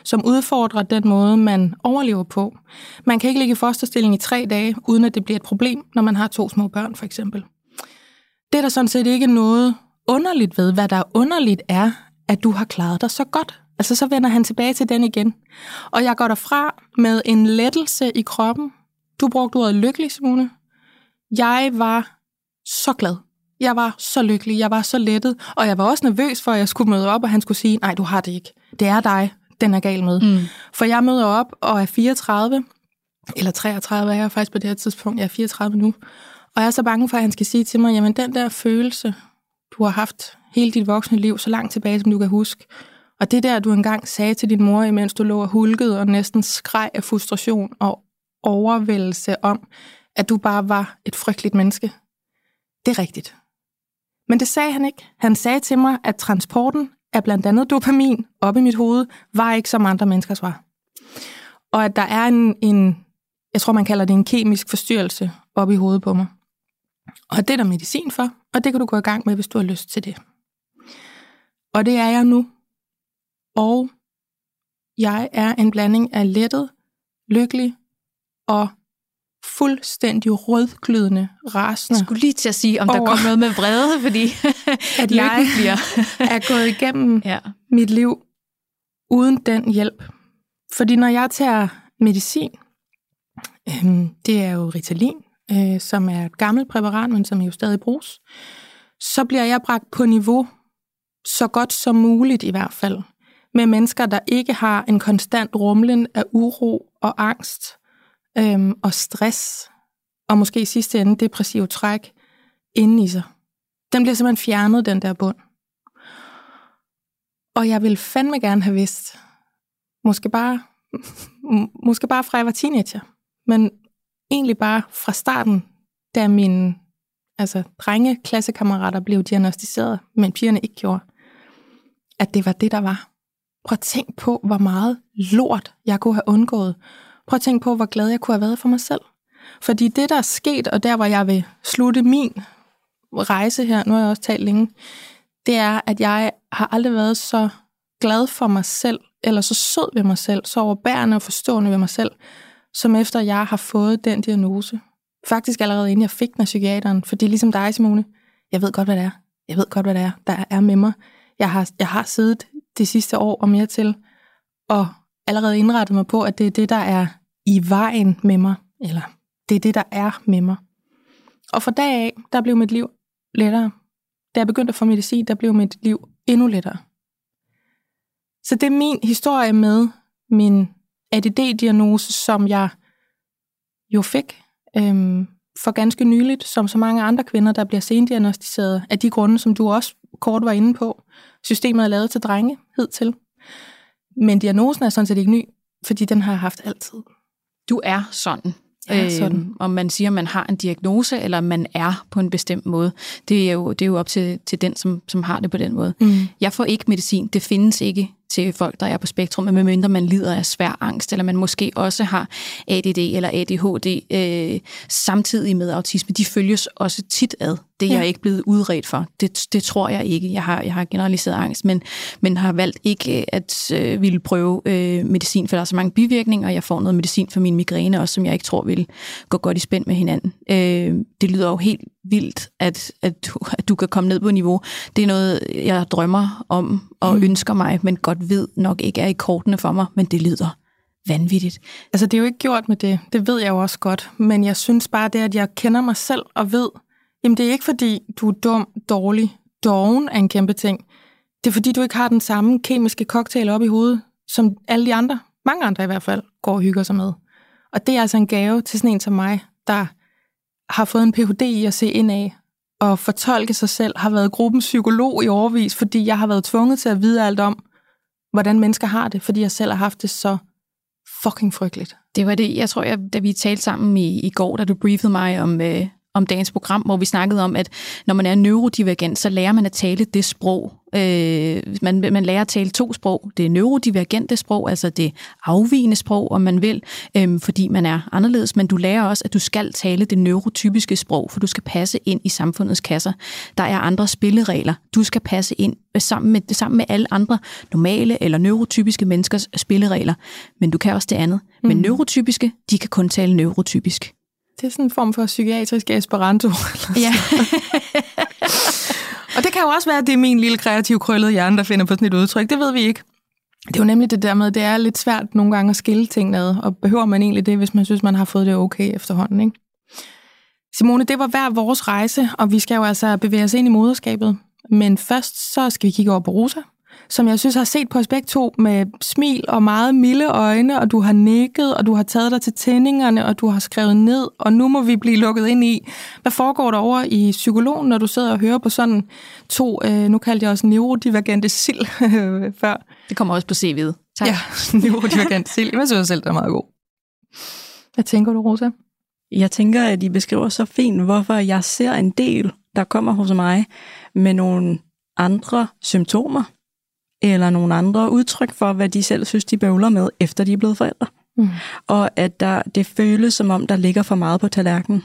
som udfordrer den måde, man overlever på. Man kan ikke ligge i fosterstilling i tre dage, uden at det bliver et problem, når man har to små børn, for eksempel. Det er der sådan set ikke noget underligt ved. Hvad der er underligt er, at du har klaret dig så godt. Altså, så vender han tilbage til den igen. Og jeg går derfra med en lettelse i kroppen. Du brugte ordet lykkelig, Simone. Jeg var så glad. Jeg var så lykkelig, jeg var så lettet, og jeg var også nervøs for, at jeg skulle møde op, og han skulle sige, nej, du har det ikke. Det er dig, den er gal med. Mm. For jeg møder op og er 34, eller 33 er jeg faktisk på det her tidspunkt, jeg er 34 nu, og jeg er så bange for, at han skal sige til mig, jamen den der følelse, du har haft hele dit voksne liv, så langt tilbage, som du kan huske, og det der, du engang sagde til din mor, imens du lå og hulkede og næsten skreg af frustration og overvældelse om, at du bare var et frygteligt menneske. Det er rigtigt. Men det sagde han ikke. Han sagde til mig, at transporten af blandt andet dopamin op i mit hoved, var ikke som andre menneskers var. Og at der er en, en jeg tror man kalder det en kemisk forstyrrelse op i hovedet på mig. Og det er der medicin for, og det kan du gå i gang med, hvis du har lyst til det. Og det er jeg nu. Og jeg er en blanding af lettet, lykkelig og fuldstændig rødglødende, rasende. Jeg skulle lige til at sige, om der kom noget med vrede, fordi at jeg bliver. er gået igennem ja. mit liv uden den hjælp. Fordi når jeg tager medicin, øh, det er jo Ritalin, øh, som er et gammelt præparat, men som jo stadig bruges, så bliver jeg bragt på niveau, så godt som muligt i hvert fald, med mennesker, der ikke har en konstant rumlen af uro og angst, øhm, og stress, og måske i sidste ende depressiv træk inden i sig. Den bliver simpelthen fjernet, den der bund. Og jeg vil fandme gerne have vidst, måske bare, måske bare fra jeg var teenager, men egentlig bare fra starten, da mine altså, drenge-klassekammerater blev diagnostiseret, men pigerne ikke gjorde, at det var det, der var. Prøv at tænk på, hvor meget lort jeg kunne have undgået, Prøv at tænke på, hvor glad jeg kunne have været for mig selv. Fordi det, der er sket, og der, hvor jeg vil slutte min rejse her, nu har jeg også talt længe, det er, at jeg har aldrig været så glad for mig selv, eller så sød ved mig selv, så overbærende og forstående ved mig selv, som efter jeg har fået den diagnose. Faktisk allerede inden jeg fik den af psykiateren, fordi ligesom dig, Simone, jeg ved godt, hvad det er. Jeg ved godt, hvad det er, der er med mig. Jeg har, jeg har siddet det sidste år og mere til og allerede indrettet mig på, at det er det, der er i vejen med mig, eller det er det, der er med mig. Og fra dag af, der blev mit liv lettere. Da jeg begyndte at få medicin, der blev mit liv endnu lettere. Så det er min historie med min ADD-diagnose, som jeg jo fik øhm, for ganske nyligt, som så mange andre kvinder, der bliver sendiagnostiseret af de grunde, som du også kort var inde på. Systemet er lavet til drenge, hed til. Men diagnosen er sådan set ikke ny, fordi den har jeg haft altid. Du er sådan. Ja, sådan. Øh, om man siger, at man har en diagnose, eller man er på en bestemt måde. Det er jo, det er jo op til, til den, som, som har det på den måde. Mm. Jeg får ikke medicin. Det findes ikke til folk, der er på spektrum, medmindre man lider af svær angst, eller man måske også har ADD eller ADHD øh, samtidig med autisme. De følges også tit ad. Det er ja. jeg ikke blevet udredt for. Det, det tror jeg ikke. Jeg har, jeg har generaliseret angst, men, men har valgt ikke øh, at øh, ville prøve øh, medicin, for der er så mange bivirkninger, og jeg får noget medicin for min migræne også, som jeg ikke tror vil gå godt i spænd med hinanden. Øh, det lyder jo helt vildt, at, at, du, at du kan komme ned på niveau. Det er noget, jeg drømmer om og mm. ønsker mig, men godt ved nok ikke er i kortene for mig, men det lyder vanvittigt. Altså, det er jo ikke gjort med det. Det ved jeg jo også godt. Men jeg synes bare, det at jeg kender mig selv og ved, jamen det er ikke fordi, du er dum, dårlig, doven er en kæmpe ting. Det er fordi, du ikke har den samme kemiske cocktail op i hovedet, som alle de andre, mange andre i hvert fald, går og hygger sig med. Og det er altså en gave til sådan en som mig, der har fået en Ph.D. i at se ind af og fortolke sig selv, har været gruppens psykolog i overvis, fordi jeg har været tvunget til at vide alt om, hvordan mennesker har det, fordi jeg selv har haft det så fucking frygteligt. Det var det, jeg tror, jeg, da vi talte sammen i, i går, da du briefede mig om, øh, om dagens program, hvor vi snakkede om, at når man er neurodivergent, så lærer man at tale det sprog. Øh, man, man lærer at tale to sprog. Det er neurodivergente sprog, altså det afvigende sprog, om man vil, øh, fordi man er anderledes, men du lærer også, at du skal tale det neurotypiske sprog, for du skal passe ind i samfundets kasser. Der er andre spilleregler. Du skal passe ind sammen med, sammen med alle andre normale eller neurotypiske menneskers spilleregler. Men du kan også det andet. Men mm. neurotypiske, de kan kun tale neurotypisk. Det er sådan en form for psykiatrisk esperanto. Ja. og det kan jo også være, at det er min lille kreative krøllede hjerne, der finder på sådan et udtryk. Det ved vi ikke. Det er jo nemlig det der med, at det er lidt svært nogle gange at skille ting ad, og behøver man egentlig det, hvis man synes, man har fået det okay efterhånden, ikke? Simone, det var hver vores rejse, og vi skal jo altså bevæge os ind i moderskabet. Men først så skal vi kigge over på Rosa, som jeg synes har set på os begge to med smil og meget milde øjne, og du har nikket, og du har taget dig til tændingerne, og du har skrevet ned, og nu må vi blive lukket ind i. Hvad foregår der over i psykologen, når du sidder og hører på sådan to, øh, nu kaldte jeg også neurodivergente sild før? Det kommer også på CV'et. Tak. Ja, neurodivergent sild. Jeg synes selv, det er meget god. Hvad tænker du, Rosa? Jeg tænker, at I beskriver så fint, hvorfor jeg ser en del, der kommer hos mig med nogle andre symptomer, eller nogle andre udtryk for, hvad de selv synes, de bøvler med, efter de er blevet forældre. Mm. Og at der, det føles som om, der ligger for meget på tallerkenen.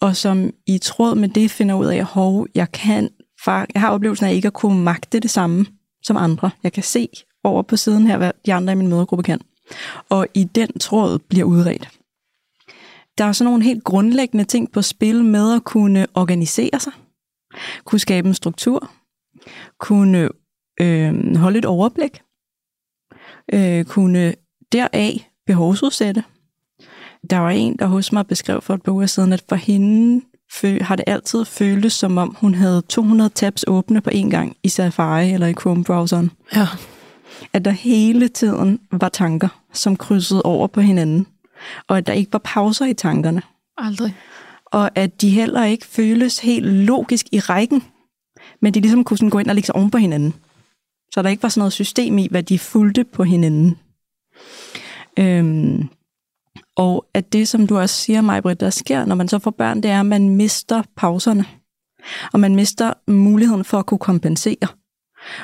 Og som i tråd med det finder ud af, at hov, jeg, kan, jeg har oplevelsen af ikke at kunne magte det samme som andre. Jeg kan se over på siden her, hvad de andre i min mødegruppe kan. Og i den tråd bliver udredt. Der er sådan nogle helt grundlæggende ting på spil med at kunne organisere sig, kunne skabe en struktur, kunne øh, holde et overblik, øh, kunne deraf behovsudsætte. Der var en, der hos mig beskrev for et par uger siden, at for hende har det altid føltes som om, hun havde 200 tabs åbne på en gang i Safari eller i Chrome-browseren. Ja. At der hele tiden var tanker, som krydsede over på hinanden. Og at der ikke var pauser i tankerne. Aldrig. Og at de heller ikke føles helt logisk i rækken, men de ligesom kunne sådan gå ind og lægge sig oven på hinanden. Så der ikke var sådan noget system i, hvad de fulgte på hinanden. Øhm, og at det, som du også siger, Majbrit, der sker, når man så får børn, det er, at man mister pauserne. Og man mister muligheden for at kunne kompensere.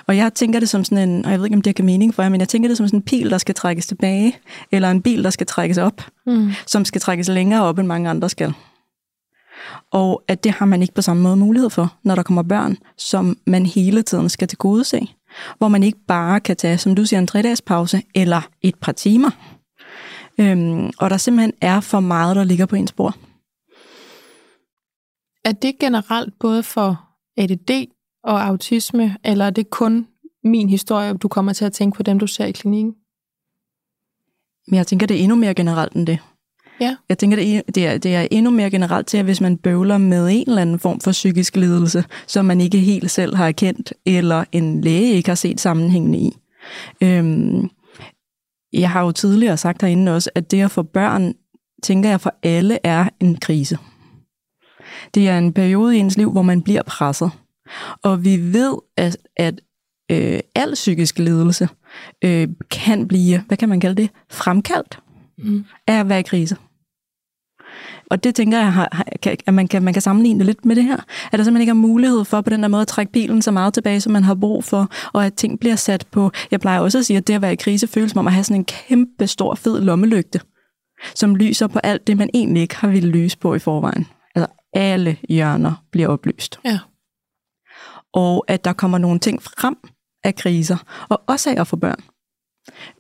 Og jeg tænker det som sådan en, og jeg ved ikke, om det kan mening for jer, men jeg tænker det som sådan en pil, der skal trækkes tilbage, eller en bil, der skal trækkes op, mm. som skal trækkes længere op, end mange andre skal. Og at det har man ikke på samme måde mulighed for, når der kommer børn, som man hele tiden skal til gode se hvor man ikke bare kan tage, som du siger, en tre-dages pause eller et par timer. Øhm, og der simpelthen er for meget, der ligger på ens bord. Er det generelt både for ADD og autisme, eller er det kun min historie, du kommer til at tænke på dem, du ser i klinikken? Men jeg tænker, det er endnu mere generelt end det. Ja. Jeg tænker, det er, det, er, det er endnu mere generelt til, at hvis man bøvler med en eller anden form for psykisk lidelse, som man ikke helt selv har erkendt, eller en læge ikke har set sammenhængen i. Øhm, jeg har jo tidligere sagt herinde også, at det at få børn, tænker jeg for alle, er en krise. Det er en periode i ens liv, hvor man bliver presset. Og vi ved, at, at øh, al psykisk lidelse øh, kan blive, hvad kan man kalde det, fremkaldt mm. af at være i krise. Og det tænker jeg, at man kan, man kan sammenligne det lidt med det her. At der simpelthen ikke er mulighed for på den der måde at trække bilen så meget tilbage, som man har brug for, og at ting bliver sat på. Jeg plejer også at sige, at det at være i krise føles som om at have sådan en kæmpe stor fed lommelygte, som lyser på alt det, man egentlig ikke har ville lyse på i forvejen. Altså alle hjørner bliver oplyst. Ja. Og at der kommer nogle ting frem af kriser, og også af at få børn.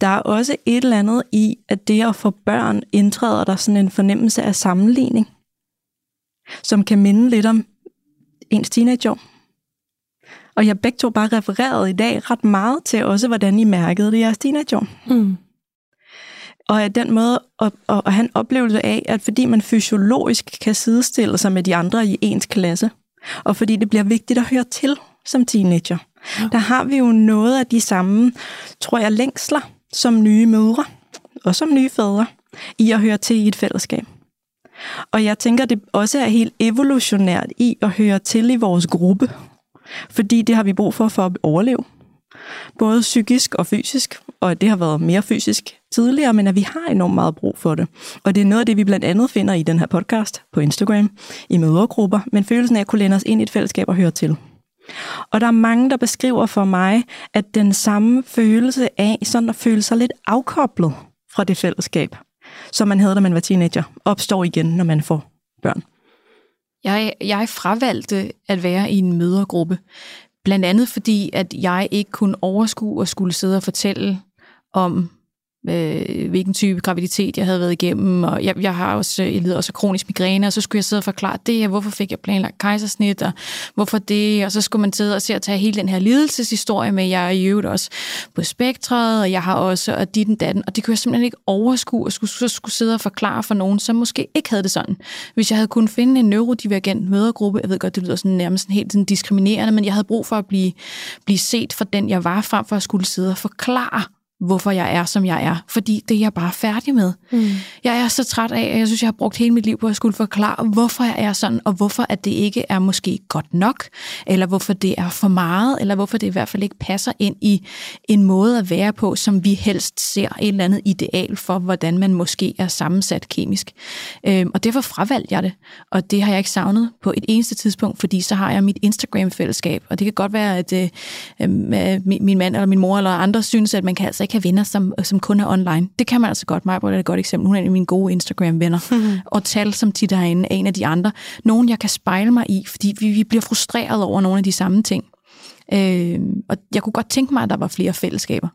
Der er også et eller andet i, at det at få børn indtræder der sådan en fornemmelse af sammenligning, som kan minde lidt om ens teenageår. Og jeg begge to bare refereret i dag ret meget til også, hvordan I mærkede det i jeres teenageår. Mm. Og at den måde at, at, at have en oplevelse af, at fordi man fysiologisk kan sidestille sig med de andre i ens klasse, og fordi det bliver vigtigt at høre til som teenager, der har vi jo noget af de samme, tror jeg, længsler som nye mødre og som nye fædre i at høre til i et fællesskab. Og jeg tænker, det også er helt evolutionært i at høre til i vores gruppe. Fordi det har vi brug for for at overleve. Både psykisk og fysisk. Og det har været mere fysisk tidligere, men at vi har enormt meget brug for det. Og det er noget af det, vi blandt andet finder i den her podcast på Instagram, i mødergrupper, men følelsen af at kunne læne os ind i et fællesskab og høre til. Og der er mange, der beskriver for mig, at den samme følelse af sådan at føle sig lidt afkoblet fra det fællesskab, som man havde, da man var teenager, opstår igen, når man får børn. Jeg, jeg fravalgte at være i en mødergruppe, blandt andet fordi, at jeg ikke kunne overskue og skulle sidde og fortælle om øh, hvilken type graviditet jeg havde været igennem, og jeg, jeg har også, jeg lider også af kronisk migræne, og så skulle jeg sidde og forklare det, og hvorfor fik jeg planlagt kejsersnit, og hvorfor det, og så skulle man sidde og se og tage hele den her lidelseshistorie med, jeg er i øvrigt også på spektret, og jeg har også, og dit den datten, og det kunne jeg simpelthen ikke overskue, og skulle, så skulle sidde og forklare for nogen, som måske ikke havde det sådan. Hvis jeg havde kunnet finde en neurodivergent mødergruppe, jeg ved godt, det lyder sådan nærmest helt sådan diskriminerende, men jeg havde brug for at blive, blive set for den, jeg var, frem for at skulle sidde og forklare hvorfor jeg er, som jeg er. Fordi det er jeg bare færdig med. Mm. Jeg er så træt af, at jeg synes, jeg har brugt hele mit liv på at skulle forklare, hvorfor jeg er sådan, og hvorfor at det ikke er måske godt nok, eller hvorfor det er for meget, eller hvorfor det i hvert fald ikke passer ind i en måde at være på, som vi helst ser et eller andet ideal for, hvordan man måske er sammensat kemisk. Øhm, og derfor fravalgte jeg det, og det har jeg ikke savnet på et eneste tidspunkt, fordi så har jeg mit Instagram-fællesskab, og det kan godt være, at øh, øh, min mand eller min mor eller andre synes, at man kan altså ikke have venner, som, som kun er online. Det kan man altså godt. Mig er et godt eksempel. Hun er en af mine gode Instagram-venner. Mm-hmm. Og tal, som tit er en af de andre. Nogen, jeg kan spejle mig i, fordi vi, vi bliver frustreret over nogle af de samme ting. Øh, og jeg kunne godt tænke mig, at der var flere fællesskaber.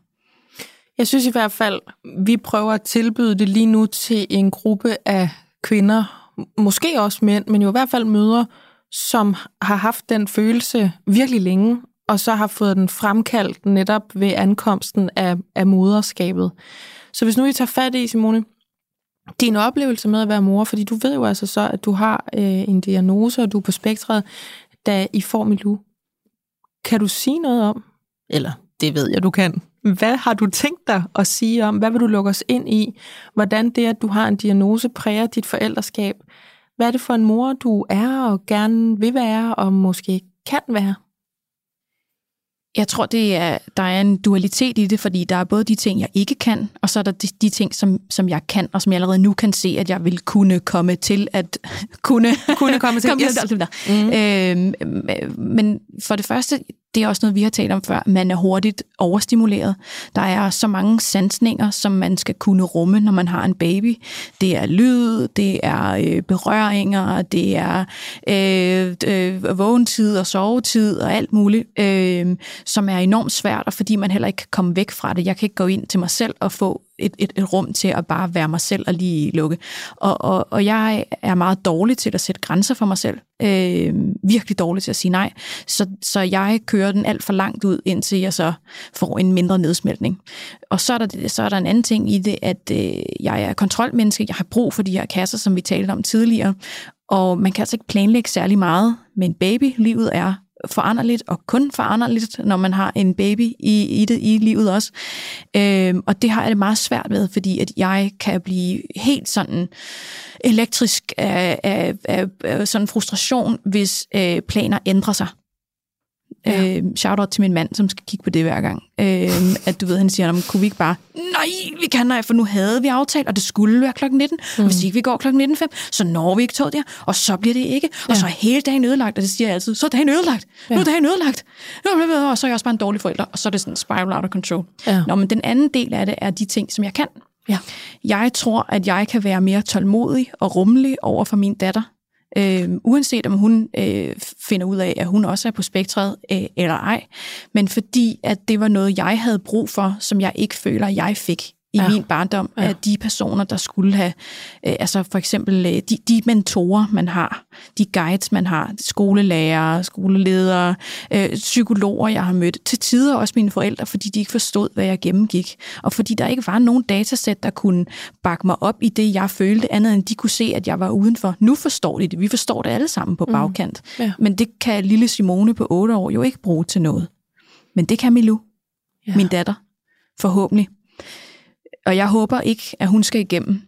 Jeg synes i hvert fald, vi prøver at tilbyde det lige nu til en gruppe af kvinder, måske også mænd, men jo i hvert fald møder, som har haft den følelse virkelig længe, og så har fået den fremkaldt netop ved ankomsten af, af moderskabet. Så hvis nu I tager fat i, Simone, din oplevelse med at være mor, fordi du ved jo altså så, at du har øh, en diagnose, og du er på spektret, da I får Milou. Kan du sige noget om, eller det ved jeg, du kan, hvad har du tænkt dig at sige om, hvad vil du lukke os ind i, hvordan det, at du har en diagnose, præger dit forældreskab, hvad er det for en mor, du er og gerne vil være, og måske kan være? Jeg tror, det er, der er en dualitet i det, fordi der er både de ting, jeg ikke kan, og så er der de, de ting, som, som jeg kan, og som jeg allerede nu kan se, at jeg vil kunne komme til at kunne, kunne komme til. komme yes. til. Mm. Øhm, men for det første, det er også noget, vi har talt om før. Man er hurtigt overstimuleret. Der er så mange sansninger, som man skal kunne rumme, når man har en baby. Det er lyd, det er øh, berøringer, det er øh, øh, vågentid og sovetid og alt muligt, øh, som er enormt svært, og fordi man heller ikke kan komme væk fra det. Jeg kan ikke gå ind til mig selv og få et, et, et rum til at bare være mig selv og lige lukke. Og, og, og jeg er meget dårlig til at sætte grænser for mig selv. Øh, virkelig dårlig til at sige nej. Så, så jeg kører den alt for langt ud, indtil jeg så får en mindre nedsmeltning. Og så er der, så er der en anden ting i det, at øh, jeg er kontrolmenneske. Jeg har brug for de her kasser, som vi talte om tidligere. Og man kan altså ikke planlægge særlig meget med en baby. Livet er foranderligt, og kun foranderligt, når man har en baby i, i det i livet også. Øhm, og det har jeg det meget svært med, fordi at jeg kan blive helt sådan elektrisk af, af, af, af sådan frustration, hvis øh, planer ændrer sig. Ja. Øh, shout out til min mand, som skal kigge på det hver gang. Øh, at du ved, han siger, kunne vi ikke bare, nej, vi kan nej, for nu havde vi aftalt, og det skulle være klokken 19, mm. og hvis ikke vi går klokken 19.05, så når vi ikke tog der, og så bliver det ikke, og ja. så er hele dagen ødelagt, og det siger jeg altid, så er dagen ødelagt, ja. nu er dagen ødelagt, og så er jeg også bare en dårlig forælder, og så er det sådan spiral out of control. Ja. Nå, men den anden del af det er de ting, som jeg kan. Ja. Jeg tror, at jeg kan være mere tålmodig og rummelig over for min datter, øh, uanset om hun øh, finder ud af, at hun også er på spektret øh, eller ej, men fordi at det var noget, jeg havde brug for, som jeg ikke føler, jeg fik i ja. min barndom, ja. af de personer, der skulle have, øh, altså for eksempel øh, de, de mentorer, man har, de guides, man har, skolelærer, skoleledere, øh, psykologer, jeg har mødt, til tider også mine forældre, fordi de ikke forstod, hvad jeg gennemgik, og fordi der ikke var nogen datasæt, der kunne bakke mig op i det, jeg følte, andet end de kunne se, at jeg var udenfor. Nu forstår de det, vi forstår det alle sammen på mm. bagkant, mm. ja. men det kan lille Simone på 8 år jo ikke bruge til noget. Men det kan Milou, ja. min datter, forhåbentlig. Og jeg håber ikke, at hun skal igennem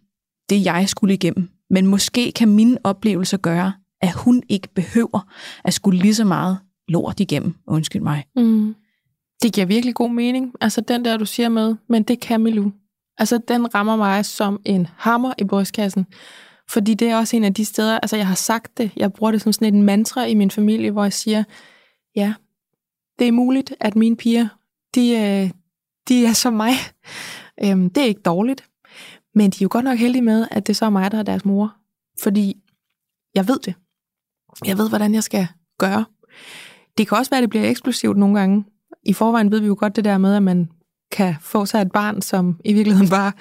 det, jeg skulle igennem Men måske kan mine oplevelser gøre, at hun ikke behøver at skulle lige så meget lort igennem. Undskyld mig. Mm. Det giver virkelig god mening. Altså den der, du siger med, men det kan Milou. Altså den rammer mig som en hammer i brystkassen. Fordi det er også en af de steder, altså jeg har sagt det, jeg bruger det som sådan et mantra i min familie, hvor jeg siger, ja, det er muligt, at mine piger, de, øh, de er som mig. Øhm, det er ikke dårligt, men de er jo godt nok heldige med, at det så er mig, der er deres mor. Fordi jeg ved det. Jeg ved, hvordan jeg skal gøre. Det kan også være, at det bliver eksplosivt nogle gange. I forvejen ved vi jo godt det der med, at man kan få sig et barn, som i virkeligheden bare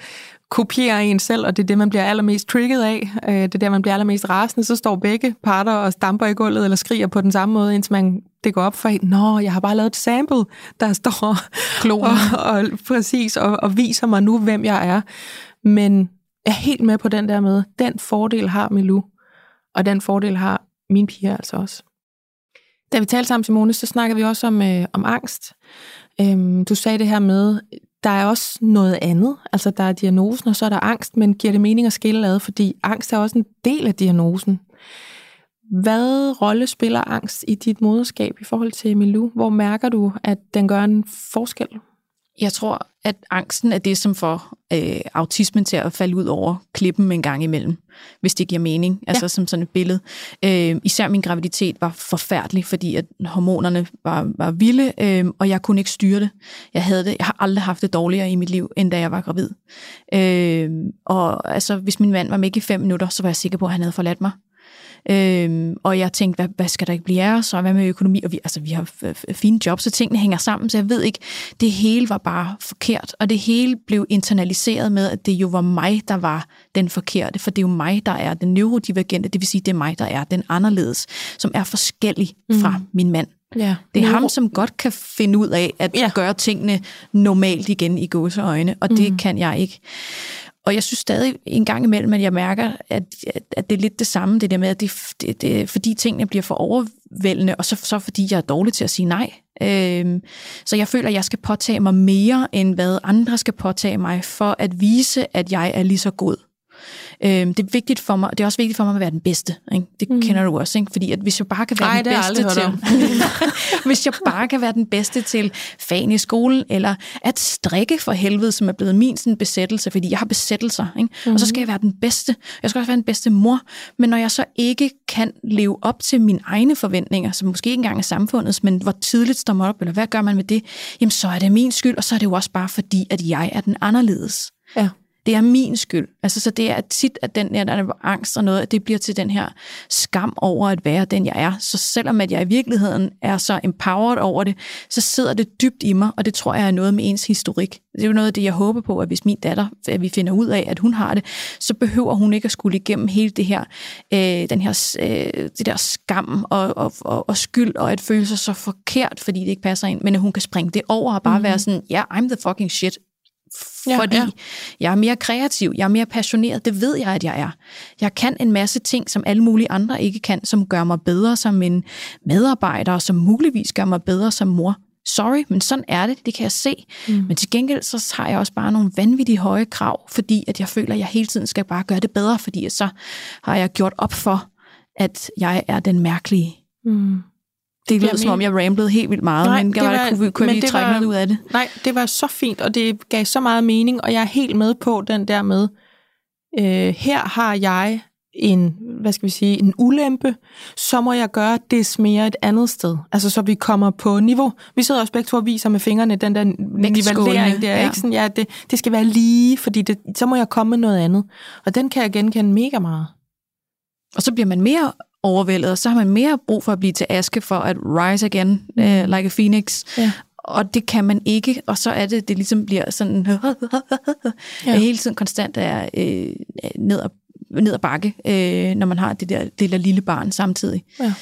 kopierer en selv, og det er det, man bliver allermest trigget af. Øh, det er der, man bliver allermest rasende. Så står begge parter og stamper i gulvet eller skriger på den samme måde, indtil man, det går op for en. Nå, jeg har bare lavet et sample, der står Klonen. og, og, præcis, og, og viser mig nu, hvem jeg er. Men jeg er helt med på den der med, den fordel har Milou, og den fordel har mine piger altså også. Da vi talte sammen, Simone, så snakkede vi også om, øh, om angst. Øhm, du sagde det her med, der er også noget andet. Altså, der er diagnosen, og så er der angst, men giver det mening at skille ad, fordi angst er også en del af diagnosen. Hvad rolle spiller angst i dit moderskab i forhold til Milou? Hvor mærker du, at den gør en forskel? Jeg tror, at angsten er det, som får øh, autismen til at falde ud over klippen en gang imellem, hvis det giver mening, altså som sådan et billede. Øh, især min graviditet var forfærdelig, fordi at hormonerne var, var vilde, øh, og jeg kunne ikke styre det. Jeg havde det. Jeg har aldrig haft det dårligere i mit liv, end da jeg var gravid. Øh, og altså, hvis min mand var med i fem minutter, så var jeg sikker på, at han havde forladt mig. Øhm, og jeg tænkte, hvad, hvad skal der ikke blive af os, og hvad med økonomi? Og vi, altså, vi har fine jobs, så tingene hænger sammen, så jeg ved ikke, det hele var bare forkert, og det hele blev internaliseret med, at det jo var mig, der var den forkerte, for det er jo mig, der er den neurodivergente, det vil sige, det er mig, der er den anderledes, som er forskellig fra mm. min mand. Ja. Det er ham, som godt kan finde ud af at ja. gøre tingene normalt igen i gåseøjne, og det mm. kan jeg ikke. Og jeg synes stadig en gang imellem, at jeg mærker, at, at det er lidt det samme, det der med, at det, det, det fordi tingene bliver for overvældende, og så, så fordi jeg er dårlig til at sige nej. Øhm, så jeg føler, at jeg skal påtage mig mere, end hvad andre skal påtage mig, for at vise, at jeg er lige så god. Øhm, det er vigtigt for mig, det er også vigtigt for mig at være den bedste. Ikke? Det mm. kender du også, ikke? Fordi at hvis jeg bare kan være Ej, den bedste til... hvis jeg bare kan være den bedste til fan i skolen, eller at strikke for helvede, som er blevet min sådan, besættelse, fordi jeg har besættelser. Ikke? Mm. Og så skal jeg være den bedste. Jeg skal også være den bedste mor. Men når jeg så ikke kan leve op til mine egne forventninger, som måske ikke engang er samfundets, men hvor tidligt står man op, eller hvad gør man med det? Jamen, så er det min skyld, og så er det jo også bare fordi, at jeg er den anderledes. Ja det er min skyld. Altså, så det er tit, at den der, der er angst og noget, at det bliver til den her skam over at være den, jeg er. Så selvom at jeg i virkeligheden er så empowered over det, så sidder det dybt i mig, og det tror jeg er noget med ens historik. Det er jo noget af det, jeg håber på, at hvis min datter, at vi finder ud af, at hun har det, så behøver hun ikke at skulle igennem hele det her, øh, den her, øh, det der skam og, og, og, og skyld, og at føle sig så forkert, fordi det ikke passer ind, men at hun kan springe det over og bare mm. være sådan, ja, yeah, I'm the fucking shit ja, fordi ja. jeg er mere kreativ, jeg er mere passioneret, det ved jeg, at jeg er. Jeg kan en masse ting, som alle mulige andre ikke kan, som gør mig bedre som en medarbejder, og som muligvis gør mig bedre som mor. Sorry, men sådan er det, det kan jeg se. Mm. Men til gengæld så har jeg også bare nogle vanvittige høje krav, fordi at jeg føler, at jeg hele tiden skal bare gøre det bedre, fordi så har jeg gjort op for, at jeg er den mærkelige. Mm. Det lyder som om, jeg ramblede helt vildt meget, nej, men jeg var, kunne, kunne men vi trække var, noget ud af det? Nej, det var så fint, og det gav så meget mening, og jeg er helt med på den der med, øh, her har jeg en, hvad skal vi sige, en ulempe, så må jeg gøre det mere et andet sted. Altså, så vi kommer på niveau. Vi sidder også begge to og viser med fingrene den der nivellering der, ja. ikke? Sådan, ja, det, det skal være lige, fordi det, så må jeg komme med noget andet. Og den kan jeg genkende mega meget. Og så bliver man mere overvældet, og så har man mere brug for at blive til aske for at rise again, mm. uh, like a phoenix. Ja. Og det kan man ikke, og så er det, det ligesom bliver sådan, ja. hele tiden konstant er øh, ned, ad, ned ad bakke, øh, når man har det der, det der lille barn samtidig. Ja.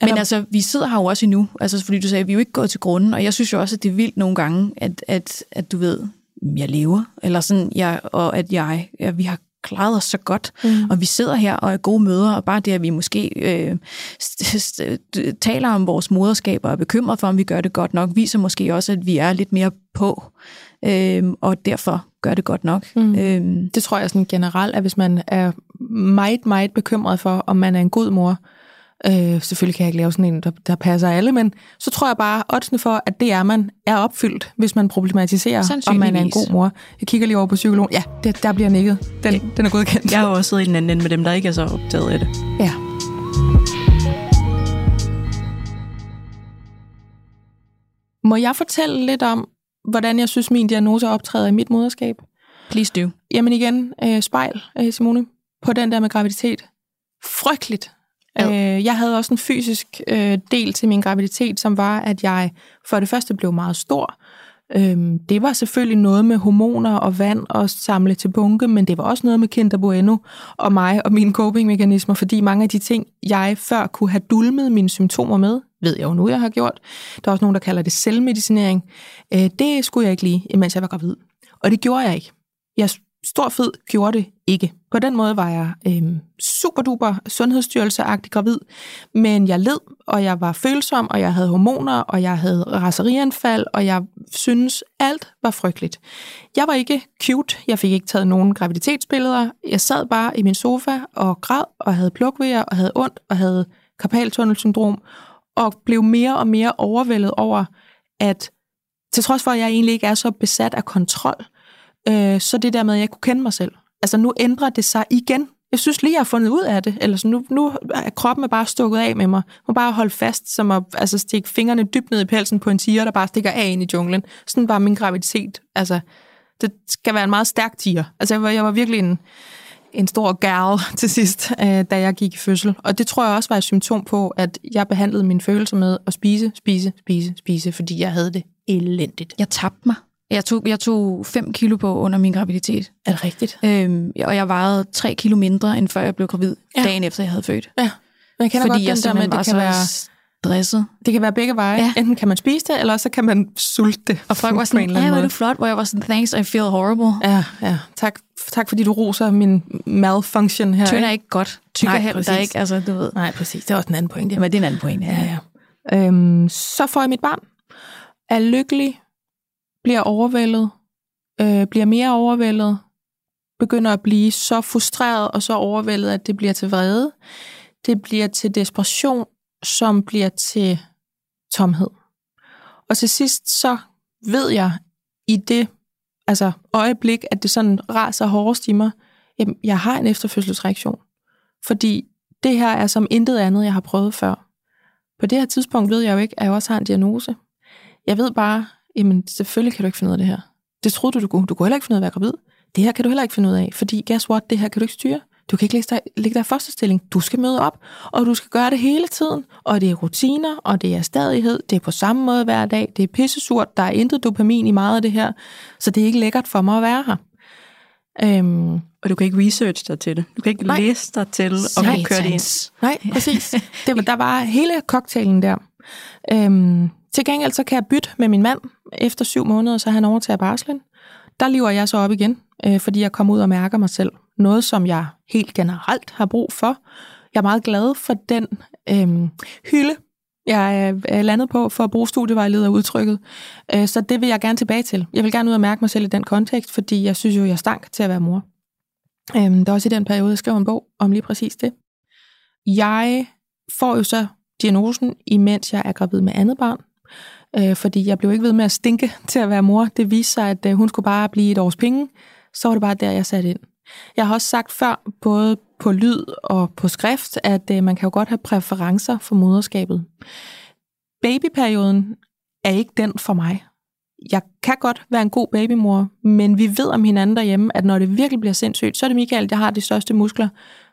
Men der... altså, vi sidder her jo også endnu, altså fordi du sagde, vi er jo ikke gået til grunden, og jeg synes jo også, at det er vildt nogle gange, at, at, at du ved, jeg lever, eller sådan, jeg, og at jeg, ja, vi har klaret os så godt, mm. og vi sidder her og er gode møder, og bare det, at vi måske øh, taler om vores moderskab og er bekymret for, om vi gør det godt nok, viser måske også, at vi er lidt mere på, øhm, og derfor gør det godt nok. Mm. Øhm, det tror jeg sådan generelt, at hvis man er meget, meget bekymret for, om man er en god mor, øh, selvfølgelig kan jeg ikke lave sådan en, der, der passer alle, men så tror jeg bare, oddsene for, at det er man, er opfyldt, hvis man problematiserer, om man er en god mor. Jeg kigger lige over på psykologen. Ja, det, der bliver nikket. Den, ja. den er godkendt. Jeg har også siddet i den anden ende med dem, der ikke er så optaget af det. Ja. Må jeg fortælle lidt om, hvordan jeg synes, min diagnose optræder i mit moderskab? Please do. Jamen igen, øh, spejl, øh, Simone, på den der med graviditet. Frygteligt. Ja. Øh, jeg havde også en fysisk øh, del til min graviditet, som var, at jeg for det første blev meget stor. Øh, det var selvfølgelig noget med hormoner og vand og samle til bunke, men det var også noget med Kinder Bueno og mig og mine copingmekanismer, fordi mange af de ting, jeg før kunne have dulmet mine symptomer med, ved jeg jo nu, jeg har gjort. Der er også nogen, der kalder det selvmedicinering. Øh, det skulle jeg ikke lige, imens jeg var gravid. Og det gjorde jeg ikke. Jeg stor fed gjorde det ikke. På den måde var jeg øh, super duper sundhedsstyrelseagtig gravid, men jeg led, og jeg var følsom, og jeg havde hormoner, og jeg havde raserianfald, og jeg synes alt var frygteligt. Jeg var ikke cute, jeg fik ikke taget nogen graviditetsbilleder, jeg sad bare i min sofa og græd, og havde plukvejer, og havde ondt, og havde karpaltunnelsyndrom, og blev mere og mere overvældet over, at til trods for, at jeg egentlig ikke er så besat af kontrol, øh, så det der med, at jeg kunne kende mig selv. Altså nu ændrer det sig igen. Jeg synes lige, jeg har fundet ud af det. Eller så nu, nu er kroppen er bare stukket af med mig. Man må bare holde fast, som at altså, stikke fingrene dybt ned i pelsen på en tiger, der bare stikker af ind i junglen. Sådan var min graviditet. Altså, det skal være en meget stærk tiger. Altså, jeg var, jeg var virkelig en, en stor gal til sidst, øh, da jeg gik i fødsel. Og det tror jeg også var et symptom på, at jeg behandlede mine følelser med at spise, spise, spise, spise, fordi jeg havde det elendigt. Jeg tabte mig. Jeg tog, jeg tog 5 kilo på under min graviditet. Er det rigtigt? Øhm, og jeg vejede 3 kilo mindre, end før jeg blev gravid, ja. dagen efter jeg havde født. Ja. Men jeg kender Fordi godt jeg den der med, det var kan være, stresset. det kan være begge veje. Ja. Enten kan man spise det, eller så kan man sulte det. Og folk var sådan, ja, hvor er du flot, hvor jeg var sådan, thanks, I feel horrible. Ja, ja. Tak, tak fordi du roser min malfunction her. Tynd er ikke? ikke godt. Tyk Nej, heller der er præcis. ikke, altså du ved. Nej, præcis. Det er også en anden pointe. Jamen, det er en anden point. Ja. Ja, ja. Øhm, så får jeg mit barn. Er lykkelig. Bliver overvældet. Øh, bliver mere overvældet. Begynder at blive så frustreret og så overvældet, at det bliver til vrede. Det bliver til desperation, som bliver til tomhed. Og til sidst så ved jeg i det altså øjeblik, at det sådan raser hårdest i mig, jamen, jeg har en efterfødselsreaktion. Fordi det her er som intet andet, jeg har prøvet før. På det her tidspunkt ved jeg jo ikke, at jeg også har en diagnose. Jeg ved bare, jamen selvfølgelig kan du ikke finde ud af det her. Det troede du, du kunne. Du kunne heller ikke finde ud af at være gravid. Det her kan du heller ikke finde ud af, fordi guess what, det her kan du ikke styre. Du kan ikke lægge dig, lægge dig i fosterstilling. Du skal møde op, og du skal gøre det hele tiden. Og det er rutiner, og det er stadighed. Det er på samme måde hver dag. Det er pissesurt. Der er intet dopamin i meget af det her. Så det er ikke lækkert for mig at være her. Øhm, Og du kan ikke research dig til det. Du kan ikke Nej. Læse dig til og Satans. køre det ind. Nej, præcis. Det, var- der var hele cocktailen der. Øhm, til gengæld så kan jeg bytte med min mand efter syv måneder, så han overtager barslen. Der lever jeg så op igen, øh, fordi jeg kommer ud og mærker mig selv. Noget, som jeg helt generelt har brug for. Jeg er meget glad for den øh, hylde, jeg øh, er- landet på for at bruge studievejleder udtrykket. Øh, så det vil jeg gerne tilbage til. Jeg vil gerne ud og mærke mig selv i den kontekst, fordi jeg synes jo, jeg stank til at være mor. Øhm, det er også i den periode, jeg skrev en bog om lige præcis det. Jeg får jo så diagnosen, imens jeg er gravid med andet barn. Øh, fordi jeg blev ikke ved med at stinke til at være mor. Det viste sig, at øh, hun skulle bare blive et års penge. Så var det bare der, jeg satte ind. Jeg har også sagt før, både på lyd og på skrift, at øh, man kan jo godt have præferencer for moderskabet. Babyperioden er ikke den for mig. Jeg kan godt være en god babymor, men vi ved om hinanden derhjemme, at når det virkelig bliver sindssygt, så er det Michael, jeg har de største muskler.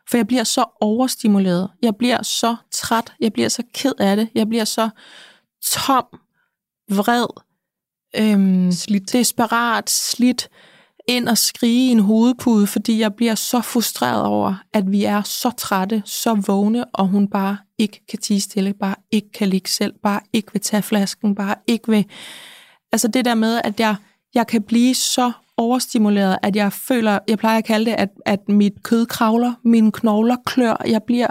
For jeg bliver så overstimuleret. Jeg bliver så træt. Jeg bliver så ked af det. Jeg bliver så tom, vred, øhm, Slidt. desperat, slidt, ind og skrige i en hovedpude, fordi jeg bliver så frustreret over, at vi er så trætte, så vågne, og hun bare ikke kan tige stille, bare ikke kan ligge selv, bare ikke vil tage flasken, bare ikke vil... Altså det der med, at jeg, jeg kan blive så overstimuleret, at jeg føler, jeg plejer at kalde det, at, at mit kød kravler, mine knogler klør, jeg bliver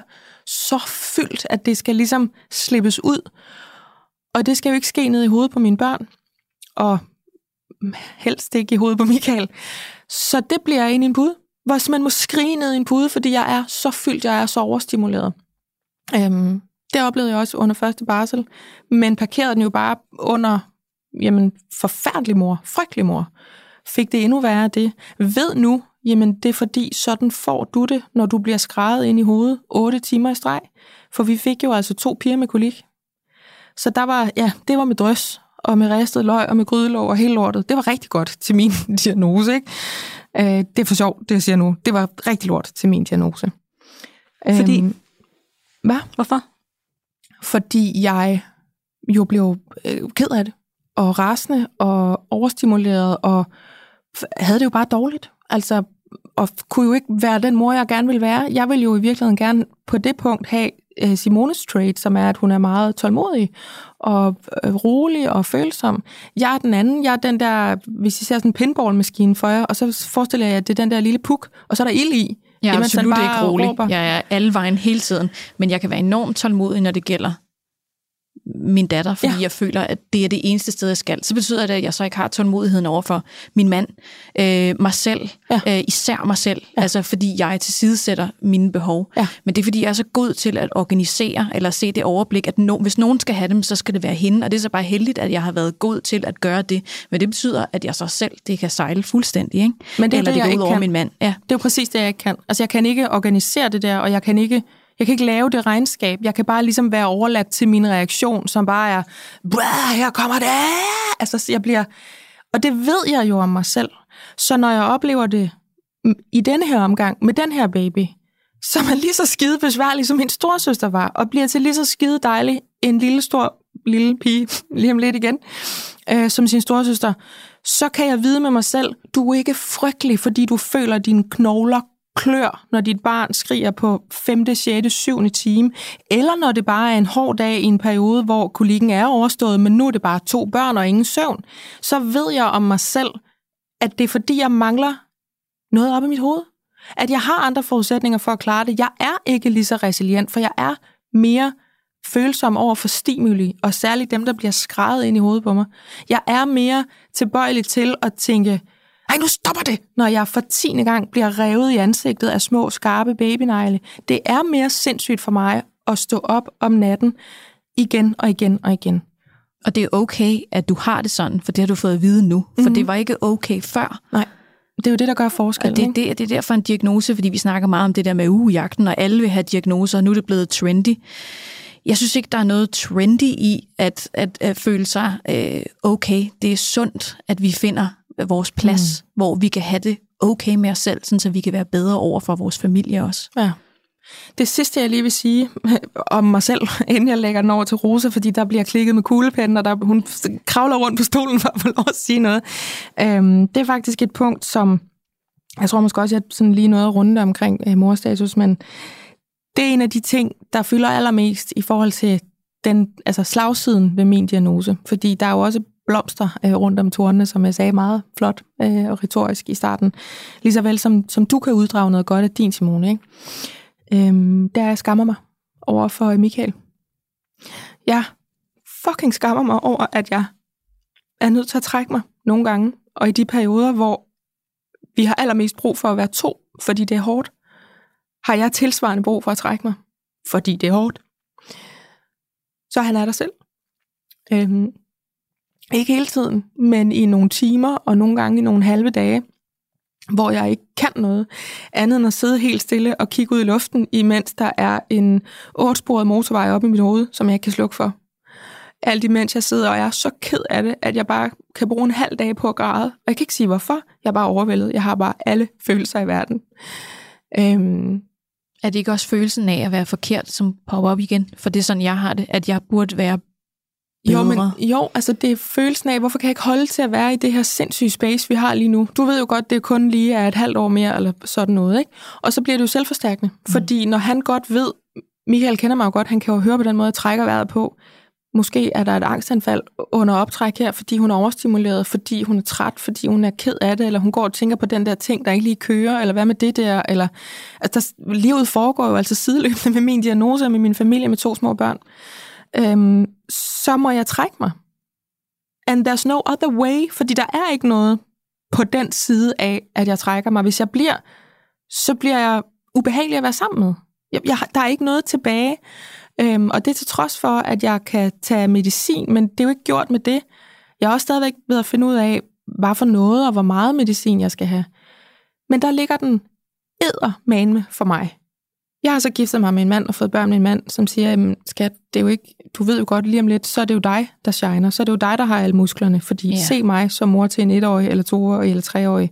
så fyldt, at det skal ligesom slippes ud. Og det skal jo ikke ske ned i hovedet på mine børn. Og helst ikke i hovedet på Michael. Så det bliver jeg ind i en pude, hvor man må skrige ned i en pude, fordi jeg er så fyldt, jeg er så overstimuleret. Øhm, det oplevede jeg også under første barsel, men parkerede den jo bare under, jamen, forfærdelig mor, frygtelig mor. Fik det endnu værre det. Ved nu, jamen det er fordi, sådan får du det, når du bliver skrevet ind i hovedet 8 timer i streg. For vi fik jo altså to piger med kolik. Så der var, ja, det var med drøs, og med ristet løg, og med grydelåg og hele lortet. Det var rigtig godt til min diagnose, ikke? Øh, det er for sjovt, det jeg siger nu. Det var rigtig lort til min diagnose. Fordi? Øhm, hvad? Hvorfor? Fordi jeg jo blev øh, ked af det, og rasende, og overstimuleret, og havde det jo bare dårligt. Altså, og kunne jo ikke være den mor, jeg gerne ville være. Jeg vil jo i virkeligheden gerne på det punkt have Simones trait, som er, at hun er meget tålmodig og øh, rolig og følsom. Jeg er den anden. Jeg er den der, hvis I ser sådan en pinballmaskine for jer, og så forestiller jeg, at det er den der lille puk, og så er der ild i. Jeg er absolut ikke rolig. råber. Jeg er alle vejen hele tiden. Men jeg kan være enormt tålmodig, når det gælder min datter, fordi Ja. jeg føler, at det er det eneste sted, jeg skal. Så betyder det, at jeg så ikke har tålmodigheden over for min mand, øh, mig selv, Ja. øh, især mig selv, ja. altså fordi jeg tilsidesætter mine behov. Ja. Men det er, fordi jeg er så god til at organisere, eller se det overblik, at no, hvis nogen skal have dem, så skal det være hende, og det er så bare heldigt, at jeg har været god til at gøre det. Men det betyder, at jeg så selv, det kan sejle fuldstændig, ikke? Men det er eller det, det går ud over kan. min mand. Ja. Det er jo præcis det, jeg ikke kan. Altså, jeg kan ikke organisere det der, og jeg kan ikke, jeg kan ikke lave det regnskab. Jeg kan bare ligesom være overladt til min reaktion, som bare er, her kommer det! Altså, jeg bliver... Og det ved jeg jo om mig selv. Så når jeg oplever det i denne her omgang, med den her baby, som er lige så skide besværlig, som min storsøster var, og bliver til lige så skide dejlig en lille stor lille pige, lige om lidt igen, øh, som sin storsøster, så kan jeg vide med mig selv, du er ikke frygtelig, fordi du føler, at dine knogler klør, når dit barn skriger på 5., 6., 7. time, eller når det bare er en hård dag i en periode, hvor kolikken er overstået, men nu er det bare to børn og ingen søvn, så ved jeg om mig selv, at det er fordi, jeg mangler noget op i mit hoved. At jeg har andre forudsætninger for at klare det. Jeg er ikke lige så resilient, for jeg er mere følsom over for stimuli, og særligt dem, der bliver skrevet ind i hovedet på mig. Jeg er mere tilbøjelig til at tænke, ej, nu stopper det, når jeg for tiende gang bliver revet i ansigtet af små, skarpe babynegle. Det er mere sindssygt for mig at stå op om natten igen og igen og igen. Og det er okay, at du har det sådan, for det har du fået at vide nu. For mm-hmm. det var ikke okay før. Nej, det er jo det, der gør forskel. Og det, ikke? det, det er derfor en diagnose, fordi vi snakker meget om det der med ugejagten, og alle vil have diagnoser, og nu er det blevet trendy. Jeg synes ikke, der er noget trendy i at, at, at føle sig øh, okay. Det er sundt, at vi finder vores plads, mm. hvor vi kan have det okay med os selv, sådan så vi kan være bedre over for vores familie også. Ja. Det sidste, jeg lige vil sige om mig selv, inden jeg lægger den over til Rosa, fordi der bliver klikket med kuglepennen, og der, hun kravler rundt på stolen for at få lov at sige noget. Øhm, det er faktisk et punkt, som jeg tror måske også, jeg sådan lige noget at runde omkring øh, morstatus, men det er en af de ting, der fylder allermest i forhold til den, altså slagsiden ved min diagnose. Fordi der er jo også blomster øh, rundt om tårnene, som jeg sagde meget flot øh, og retorisk i starten. Ligeså vel som, som du kan uddrage noget godt af din Simone, ikke? Øhm, der jeg skammer mig over for Michael. Jeg fucking skammer mig over, at jeg er nødt til at trække mig nogle gange. Og i de perioder, hvor vi har allermest brug for at være to, fordi det er hårdt, har jeg tilsvarende brug for at trække mig, fordi det er hårdt. Så han er der selv. Øhm, ikke hele tiden, men i nogle timer, og nogle gange i nogle halve dage, hvor jeg ikke kan noget andet end at sidde helt stille og kigge ud i luften, imens der er en otte-sporet motorvej op i mit hoved, som jeg ikke kan slukke for. Alt imens jeg sidder og er så ked af det, at jeg bare kan bruge en halv dag på at græde. Og jeg kan ikke sige hvorfor. Jeg er bare overvældet. Jeg har bare alle følelser i verden. Øhm, Er det ikke også følelsen af at være forkert, som popper op igen? For det er sådan, jeg har det, at jeg burde være bedre. Jo, men, jo, altså det er følelsen af, hvorfor kan jeg ikke holde til at være i det her sindssyge space, vi har lige nu? Du ved jo godt, det kun lige er et halvt år mere, eller sådan noget, ikke? Og så bliver det jo selvforstærkende, mm. fordi når han godt ved, Michael kender mig jo godt, han kan jo høre på den måde, jeg trækker vejret på, måske er der et angstanfald under optræk her, fordi hun er overstimuleret, fordi hun er træt, fordi hun er ked af det, eller hun går og tænker på den der ting, der ikke lige kører, eller hvad med det der, eller altså, der, livet foregår jo altså sideløbende med min diagnose og med min familie med to små børn. Øhm, så må jeg trække mig. and there's no other way, fordi der er ikke noget på den side af, at jeg trækker mig. Hvis jeg bliver, så bliver jeg ubehagelig at være sammen med. Jeg, jeg, der er ikke noget tilbage. Øhm, og det er til trods for, at jeg kan tage medicin, men det er jo ikke gjort med det. Jeg er også stadigvæk ved at finde ud af, hvad for noget og hvor meget medicin jeg skal have. Men der ligger den med for mig. Jeg har så giftet mig med en mand og fået børn med en mand, som siger, skat, det er jo ikke, du ved jo godt lige om lidt, så er det jo dig, der shiner. Så er det jo dig, der har alle musklerne. Fordi ja. se mig som mor til en etårig, eller toårig, eller treårig.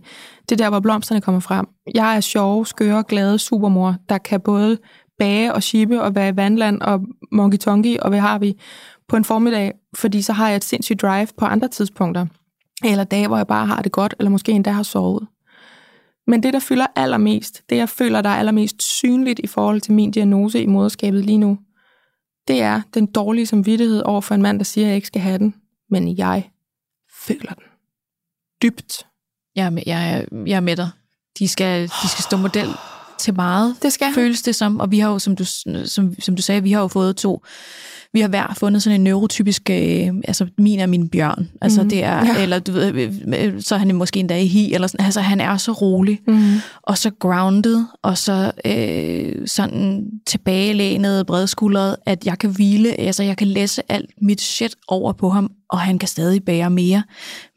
Det er der, hvor blomsterne kommer frem. Jeg er sjov, skøre, glade supermor, der kan både bage og shippe og være i vandland og monkey tonky og hvad har vi på en formiddag, fordi så har jeg et sindssygt drive på andre tidspunkter. Eller dage, hvor jeg bare har det godt, eller måske endda har sovet. Men det, der fylder allermest, det jeg føler, der er allermest synligt i forhold til min diagnose i moderskabet lige nu, det er den dårlige samvittighed over for en mand, der siger, at jeg ikke skal have den, men jeg føler den. Dybt. Jeg er med, jeg er, jeg er med dig. De skal, de skal stå model til meget, det skal føles det som. Og vi har jo, som du, som, som du sagde, vi har jo fået to vi har hver fundet sådan en neurotypisk, øh, altså min er min bjørn, altså mm. det er, ja. eller du ved, øh, øh, så er han måske endda i hi, eller sådan, altså han er så rolig, mm. og så grounded, og så øh, sådan tilbagelænet, bredskuldret, at jeg kan hvile, altså jeg kan læse alt mit shit over på ham, og han kan stadig bære mere.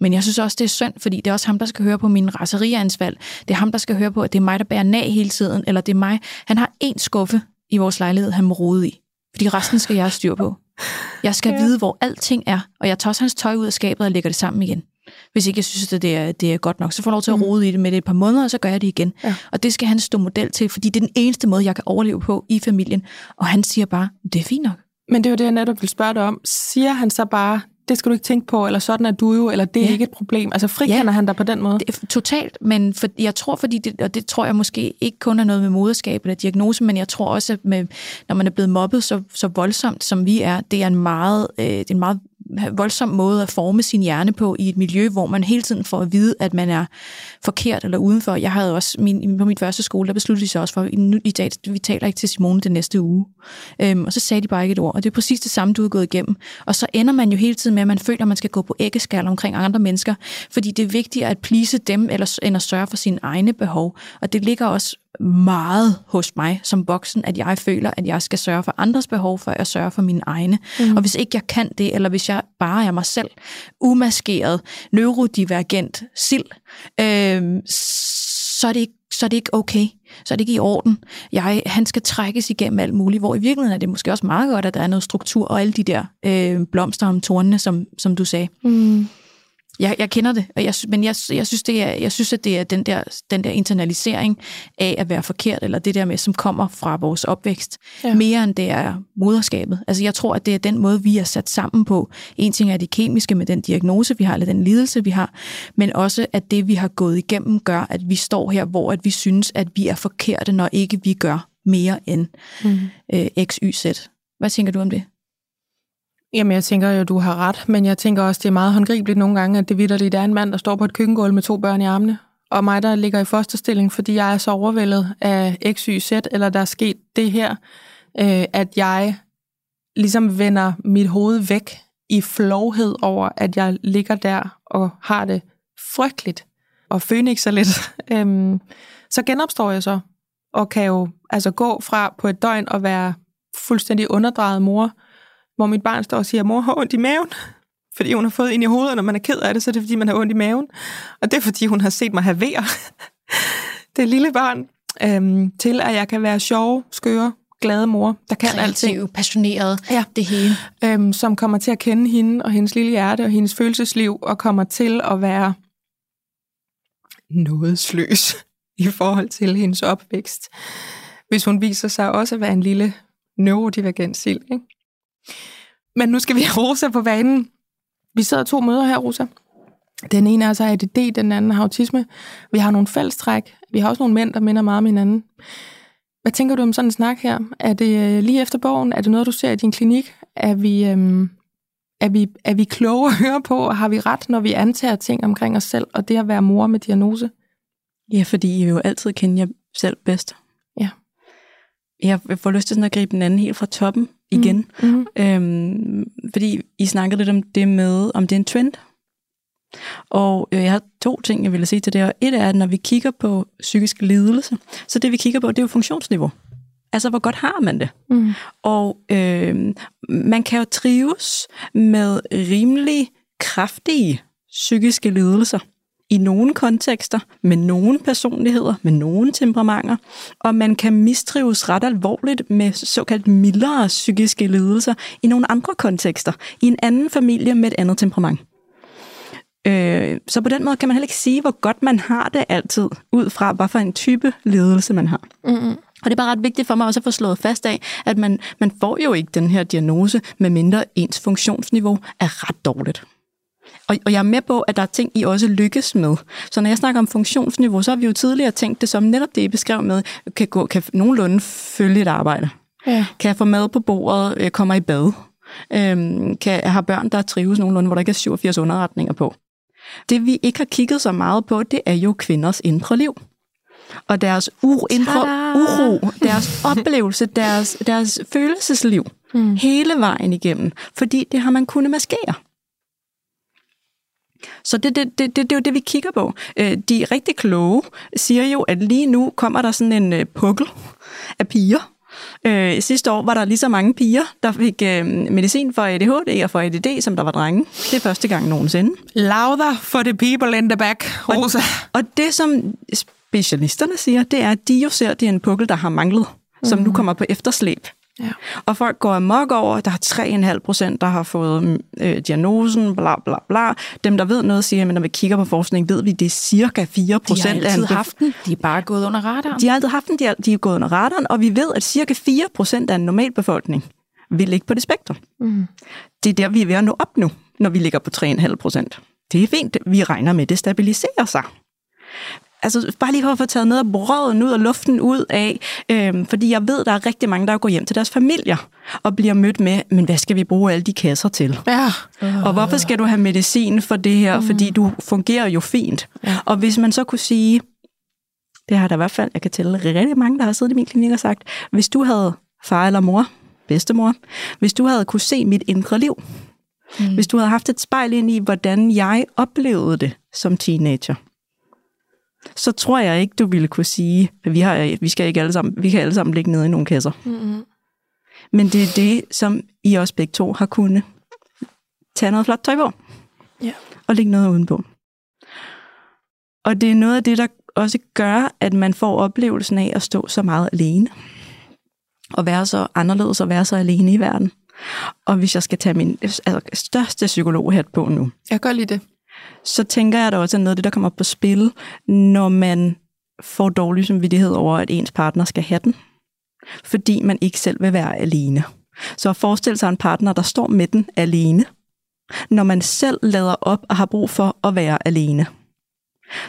Men jeg synes også, det er synd, fordi det er også ham, der skal høre på min raseriansfald. Det er ham, der skal høre på, at det er mig, der bærer nag hele tiden, eller det er mig. Han har en skuffe i vores lejlighed, han må rode i. Fordi resten skal jeg styr på. Jeg skal ja. vide, hvor alting er, og jeg tager også hans tøj ud af skabet og lægger det sammen igen. Hvis ikke jeg synes, at det er, det er godt nok, så får jeg lov til at mm. rode i det med det et par måneder, og så gør jeg det igen. Ja. Og det skal han stå model til, fordi det er den eneste måde, jeg kan overleve på i familien. Og han siger bare, det er fint nok. Men det er jo det, jeg netop vil spørge dig om. Siger han så bare, det skal du ikke tænke på, eller sådan er du jo, eller det er ja. ikke et problem. Altså frikender ja. han dig på den måde? Det, totalt, men for, jeg tror, fordi det, og det tror jeg måske ikke kun er noget med moderskab eller diagnose, men jeg tror også, at med, når man er blevet mobbet så, så voldsomt, som vi er, det er en meget, øh, det er en meget voldsom måde at forme sin hjerne på i et miljø, hvor man hele tiden får at vide, at man er forkert eller udenfor. Jeg havde også min, på min første skole, der besluttede de sig også for, at i dag, vi taler ikke til Simone den næste uge. Øhm, og så sagde de bare ikke et ord. Og det er præcis det samme, du har gået igennem. Og så ender man jo hele tiden med, at man føler, at man skal gå på æggeskal omkring andre mennesker, fordi det er vigtigere at plise dem, eller, end at sørge for sine egne behov. Og det ligger også meget hos mig som voksen, at jeg føler, at jeg skal sørge for andres behov, for at sørge for mine egne. Mm. Og hvis ikke jeg kan det, eller hvis jeg bare er mig selv, umaskeret, neurodivergent, sild, øh, så er det ikke så er det ikke okay. Så er det ikke i orden. Jeg, han skal trækkes igennem alt muligt, hvor i virkeligheden er det måske også meget godt, at der er noget struktur og alle de der øh, blomster om tornene, som, som du sagde. Mm. Jeg, jeg kender det, og jeg, men jeg, jeg, synes, det er, jeg synes, at det er den der, den der internalisering af at være forkert, eller det der med, som kommer fra vores opvækst, ja. mere end det er moderskabet. Altså jeg tror, at det er den måde, vi er sat sammen på. En ting er det kemiske med den diagnose, vi har, eller den lidelse, vi har, men også, at det, vi har gået igennem, gør, at vi står her, hvor at vi synes, at vi er forkerte, når ikke vi gør mere end mm. øh, X, Y, Z. Hvad tænker du om det? Jamen, jeg tænker jo, du har ret, men jeg tænker også, det er meget håndgribeligt nogle gange, at det vidderligt er en mand, der står på et køkkengulv med to børn i armene, og mig, der ligger i fosterstilling, fordi jeg er så overvældet af X, Y, Z, eller der er sket det her, øh, at jeg ligesom vender mit hoved væk i flovhed over, at jeg ligger der og har det frygteligt og fønixer lidt. øhm, så genopstår jeg så, og kan jo altså gå fra på et døgn og være fuldstændig underdrejet mor, hvor mit barn står og siger, mor har ondt i maven, fordi hun har fået ind i hovedet, og når man er ked af det, så er det fordi, man har ondt i maven. Og det er fordi, hun har set mig have vejr. det lille barn, øhm, til at jeg kan være sjov, skøre, glade mor, der kan Kreativ, alting. passioneret, ja. det hele. Øhm, som kommer til at kende hende og hendes lille hjerte og hendes følelsesliv, og kommer til at være noget sløs i forhold til hendes opvækst. Hvis hun viser sig også at være en lille neurodivergent sild. Ikke? Men nu skal vi have Rosa på banen. Vi sidder to møder her, Rosa. Den ene er så ADD, den anden har autisme. Vi har nogle fællestræk. Vi har også nogle mænd, der minder meget om hinanden. Hvad tænker du om sådan en snak her? Er det øh, lige efter bogen? Er det noget, du ser i din klinik? Er vi, øhm, er vi, er vi kloge at høre på, har vi ret, når vi antager ting omkring os selv, og det at være mor med diagnose? Ja, fordi I jo altid kende jer selv bedst. Jeg får lyst til sådan at gribe den anden helt fra toppen igen. Mm. Mm. Øhm, fordi I snakkede lidt om det med, om det er en trend, Og øh, jeg har to ting, jeg ville sige til det. Og et er, at når vi kigger på psykisk lidelse, så det vi kigger på, det er jo funktionsniveau. Altså, hvor godt har man det? Mm. Og øh, man kan jo trives med rimelig kraftige psykiske lidelser i nogle kontekster, med nogle personligheder, med nogle temperamenter, og man kan mistrives ret alvorligt med såkaldt mildere psykiske lidelser i nogle andre kontekster, i en anden familie med et andet temperament. Øh, så på den måde kan man heller ikke sige, hvor godt man har det altid, ud fra, hvad for en type ledelse man har. Mm-hmm. Og det er bare ret vigtigt for mig også at få slået fast af, at man, man får jo ikke den her diagnose, medmindre ens funktionsniveau er ret dårligt. Og, og jeg er med på, at der er ting, I også lykkes med. Så når jeg snakker om funktionsniveau, så har vi jo tidligere tænkt det som netop det, I beskrev med, kan, gå, kan nogenlunde følge et arbejde. Ja. Kan jeg få mad på bordet, øh, kommer i bad. Øhm, kan jeg have børn, der trives nogenlunde, hvor der ikke er 87 underretninger på. Det vi ikke har kigget så meget på, det er jo kvinders indre liv. Og deres u- indre uro, deres oplevelse, deres, deres følelsesliv. Hmm. Hele vejen igennem. Fordi det har man kunnet maskere. Så det, det, det, det, det er jo det, vi kigger på. Øh, de rigtig kloge siger jo, at lige nu kommer der sådan en øh, pukkel af piger, Øh, sidste år var der lige så mange piger, der fik øh, medicin for ADHD og for ADD, som der var drenge. Det er første gang nogensinde. Louder for the people in the back, Rosa. Og, og det, som specialisterne siger, det er, at de jo ser, at det er en pukkel, der har manglet, mm. som nu mm. kommer på efterslæb. Ja. Og folk går amok over, der er 3,5 procent, der har fået øh, diagnosen, bla bla bla. Dem, der ved noget, siger, at når vi kigger på forskning, ved vi, at det er cirka 4 procent. De har altid haft den, de er bare gået under radaren. De har altid haft den, de er, de er gået under radaren, og vi ved, at cirka 4 procent af en normal befolkning vil ligge på det spektrum. Mm. Det er der, vi er ved at nå op nu, når vi ligger på 3,5 procent. Det er fint, vi regner med, at det stabiliserer sig altså bare lige for at få taget noget af brøden ud og luften ud af, øhm, fordi jeg ved, der er rigtig mange, der går hjem til deres familier og bliver mødt med, men hvad skal vi bruge alle de kasser til? Ja. Og hvorfor skal du have medicin for det her? Mm. Fordi du fungerer jo fint. Ja. Og hvis man så kunne sige, det har der i hvert fald, jeg kan tælle rigtig mange, der har siddet i min klinik og sagt, hvis du havde far eller mor, bedstemor, hvis du havde kunne se mit indre liv, mm. hvis du havde haft et spejl ind i, hvordan jeg oplevede det som teenager, så tror jeg ikke, du ville kunne sige, at vi, har, vi, skal ikke alle sammen, vi kan alle sammen ligge nede i nogle kasser. Mm-hmm. Men det er det, som I også begge to har kunnet tage noget flot tøj på. Ja. Og lægge noget udenpå. Og det er noget af det, der også gør, at man får oplevelsen af at stå så meget alene. Og være så anderledes og være så alene i verden. Og hvis jeg skal tage min altså, største psykolog her på nu. Jeg gør lige det så tænker jeg, at der også er noget af det, der kommer op på spil, når man får dårlig samvittighed over, at ens partner skal have den, fordi man ikke selv vil være alene. Så at forestille sig en partner, der står med den alene, når man selv lader op og har brug for at være alene.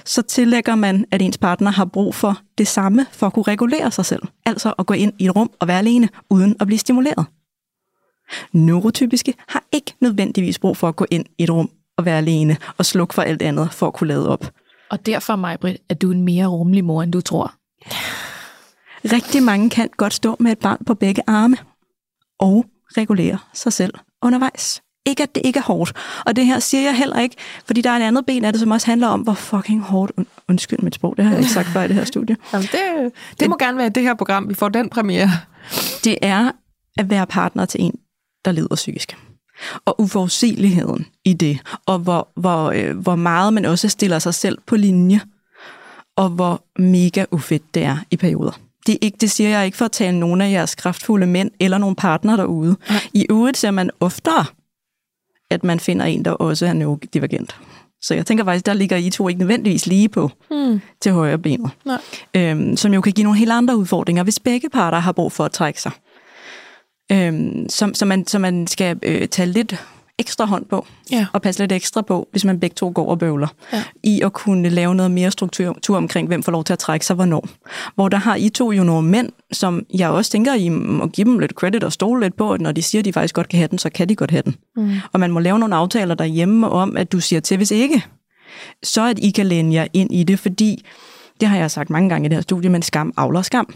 Så tillægger man, at ens partner har brug for det samme for at kunne regulere sig selv. Altså at gå ind i et rum og være alene, uden at blive stimuleret. Neurotypiske har ikke nødvendigvis brug for at gå ind i et rum at være alene og slukke for alt andet for at kunne lade op. Og derfor, Majbrit, er du en mere rummelig mor, end du tror. Rigtig mange kan godt stå med et barn på begge arme og regulere sig selv undervejs. Ikke at det ikke er hårdt. Og det her siger jeg heller ikke, fordi der er en andet ben af det, som også handler om, hvor fucking hårdt... Undskyld mit sprog, det har jeg ikke sagt før i det her studie. Jamen det, det må gerne være det her program, vi får den premiere. Det er at være partner til en, der lider psykisk og uforudsigeligheden i det, og hvor, hvor, øh, hvor meget man også stiller sig selv på linje, og hvor mega ufedt det er i perioder. Det, er ikke, det siger jeg ikke for at tale nogen af jeres kraftfulde mænd eller nogle partner derude. Ja. I øvrigt ser man oftere, at man finder en, der også er neurodivergent. Så jeg tænker faktisk, der ligger I to ikke nødvendigvis lige på mm. til højre benet. Øhm, som jo kan give nogle helt andre udfordringer, hvis begge parter har brug for at trække sig øhm, som, som, man, som man skal øh, tage lidt ekstra hånd på, ja. og passe lidt ekstra på, hvis man begge to går og bøvler, ja. i at kunne lave noget mere struktur omkring, hvem får lov til at trække sig hvornår. Hvor der har I to jo nogle mænd, som jeg også tænker, I må give dem lidt credit og stole lidt på, at når de siger, at de faktisk godt kan have den, så kan de godt have den. Mm. Og man må lave nogle aftaler derhjemme om, at du siger til, hvis ikke, så at I kan læne jer ind i det, fordi, det har jeg sagt mange gange i det her studie, men skam avler skam.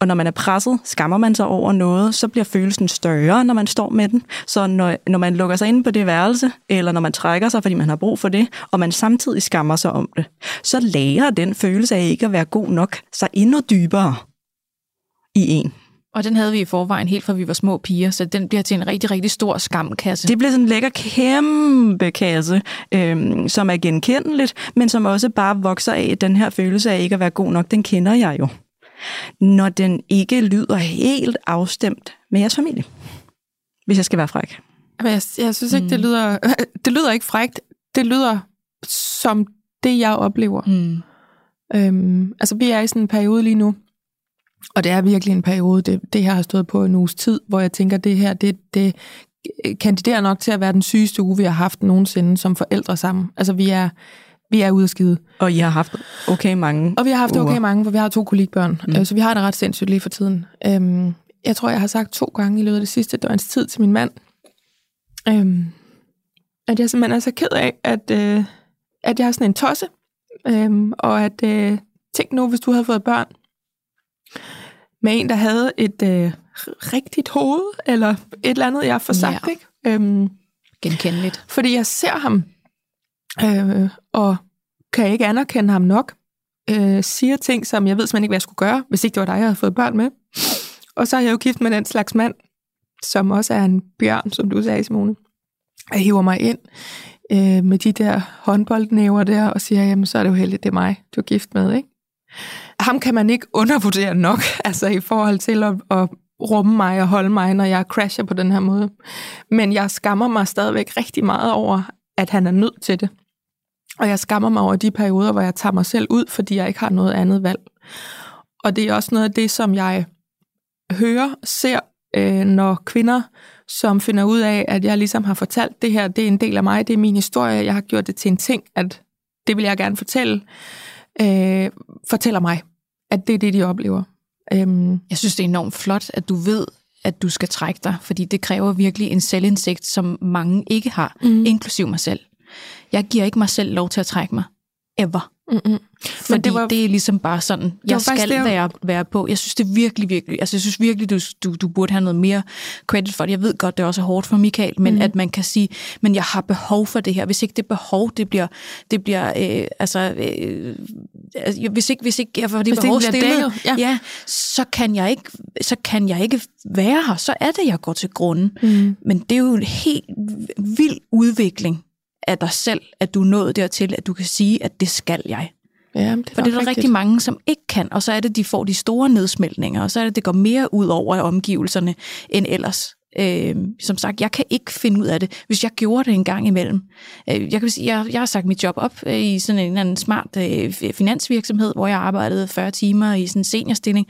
Og når man er presset, skammer man sig over noget, så bliver følelsen større, når man står med den. Så når, når man lukker sig ind på det værelse, eller når man trækker sig, fordi man har brug for det, og man samtidig skammer sig om det, så lærer den følelse af ikke at være god nok sig endnu dybere i en. Og den havde vi i forvejen helt fra vi var små piger, så den bliver til en rigtig, rigtig stor skamkasse. Det bliver sådan en lækker kæmpe kasse, øhm, som er genkendeligt, men som også bare vokser af den her følelse af ikke at være god nok. Den kender jeg jo. Når den ikke lyder helt afstemt med jeres familie. Hvis jeg skal være fræk. Men jeg, jeg synes ikke, mm. det lyder... Det lyder ikke frækt. Det lyder som det, jeg oplever. Mm. Øhm, altså, vi er i sådan en periode lige nu, og det er virkelig en periode, det, det her har stået på en uges tid, hvor jeg tænker, det her, det, det kandiderer nok til at være den sygeste uge, vi har haft nogensinde som forældre sammen. Altså, vi er, vi er ude af skide. Og I har haft okay mange Og vi har haft uger. okay mange, for vi har to kolikbørn, Mm. mm. så vi har det ret sindssygt lige for tiden. Øhm, jeg tror, jeg har sagt to gange i løbet af det sidste døgns tid til min mand, øhm, at jeg simpelthen er så ked af, at, øh, at jeg er sådan en tosse, øhm, og at øh, tænk nu, hvis du havde fået børn med en, der havde et øh, rigtigt hoved, eller et eller andet, jeg får sagt, Ja. ikke? Øhm, Genkendeligt. fordi jeg ser ham, øh, og kan ikke anerkende ham nok. Øh, siger ting, som jeg ved simpelthen ikke, hvad jeg skulle gøre, hvis ikke det var dig, jeg havde fået børn med. Og så er jeg jo gift med den slags mand, som også er en bjørn, som du sagde, Simone. Jeg hiver mig ind øh, med de der håndboldnæver der, og siger, jamen så er det jo heldigt, det er mig, du er gift med, ikke? Ham kan man ikke undervurdere nok, altså i forhold til at, at rumme mig og holde mig, når jeg crasher på den her måde. Men jeg skammer mig stadigvæk rigtig meget over, at han er nødt til det. Og jeg skammer mig over de perioder, hvor jeg tager mig selv ud, fordi jeg ikke har noget andet valg. Og det er også noget af det, som jeg hører, ser, øh, når kvinder, som finder ud af, at jeg ligesom har fortalt det her, det er en del af mig, det er min historie, jeg har gjort det til en ting, at det vil jeg gerne fortælle, øh, fortæller mig, at det er det, de oplever. Øhm, Jeg synes, det er enormt flot, at du ved, at du skal trække dig, fordi det kræver virkelig en selvindsigt, som mange ikke har, Mm. inklusiv mig selv. Jeg giver ikke mig selv lov til at trække mig. Ever. mm-mm. Fordi det, det var, det er ligesom bare sådan, jeg skal det, jeg- være, være på. Jeg synes det er virkelig, virkelig, altså jeg synes virkelig, du, du, du burde have noget mere credit for det. Jeg ved godt, det er også hårdt for Michael, men mm. at man kan sige, men jeg har behov for det her. Hvis ikke det behov, det bliver, det bliver øh, altså, øh, altså, hvis ikke, hvis ikke jeg får det Hvis behov stillet, dækket, ja. ja, så, kan jeg ikke, så kan jeg ikke være her. Så er det, jeg går til grunden. Mm. Men det er jo en helt vild udvikling af dig selv, at du er nået dertil, at du kan sige, at det skal jeg. Ja, det er For det er der rigtig mange, som ikke kan, og så er det, de får de store nedsmeltninger, og så er det, det går mere ud over omgivelserne end ellers. Øh, som sagt, jeg kan ikke finde ud af det, hvis jeg gjorde det en gang imellem. Øh, jeg, kan sige, jeg, jeg har sagt mit job op øh, i sådan en eller anden smart øh, finansvirksomhed, hvor jeg arbejdede 40 timer i sådan en seniorstilling.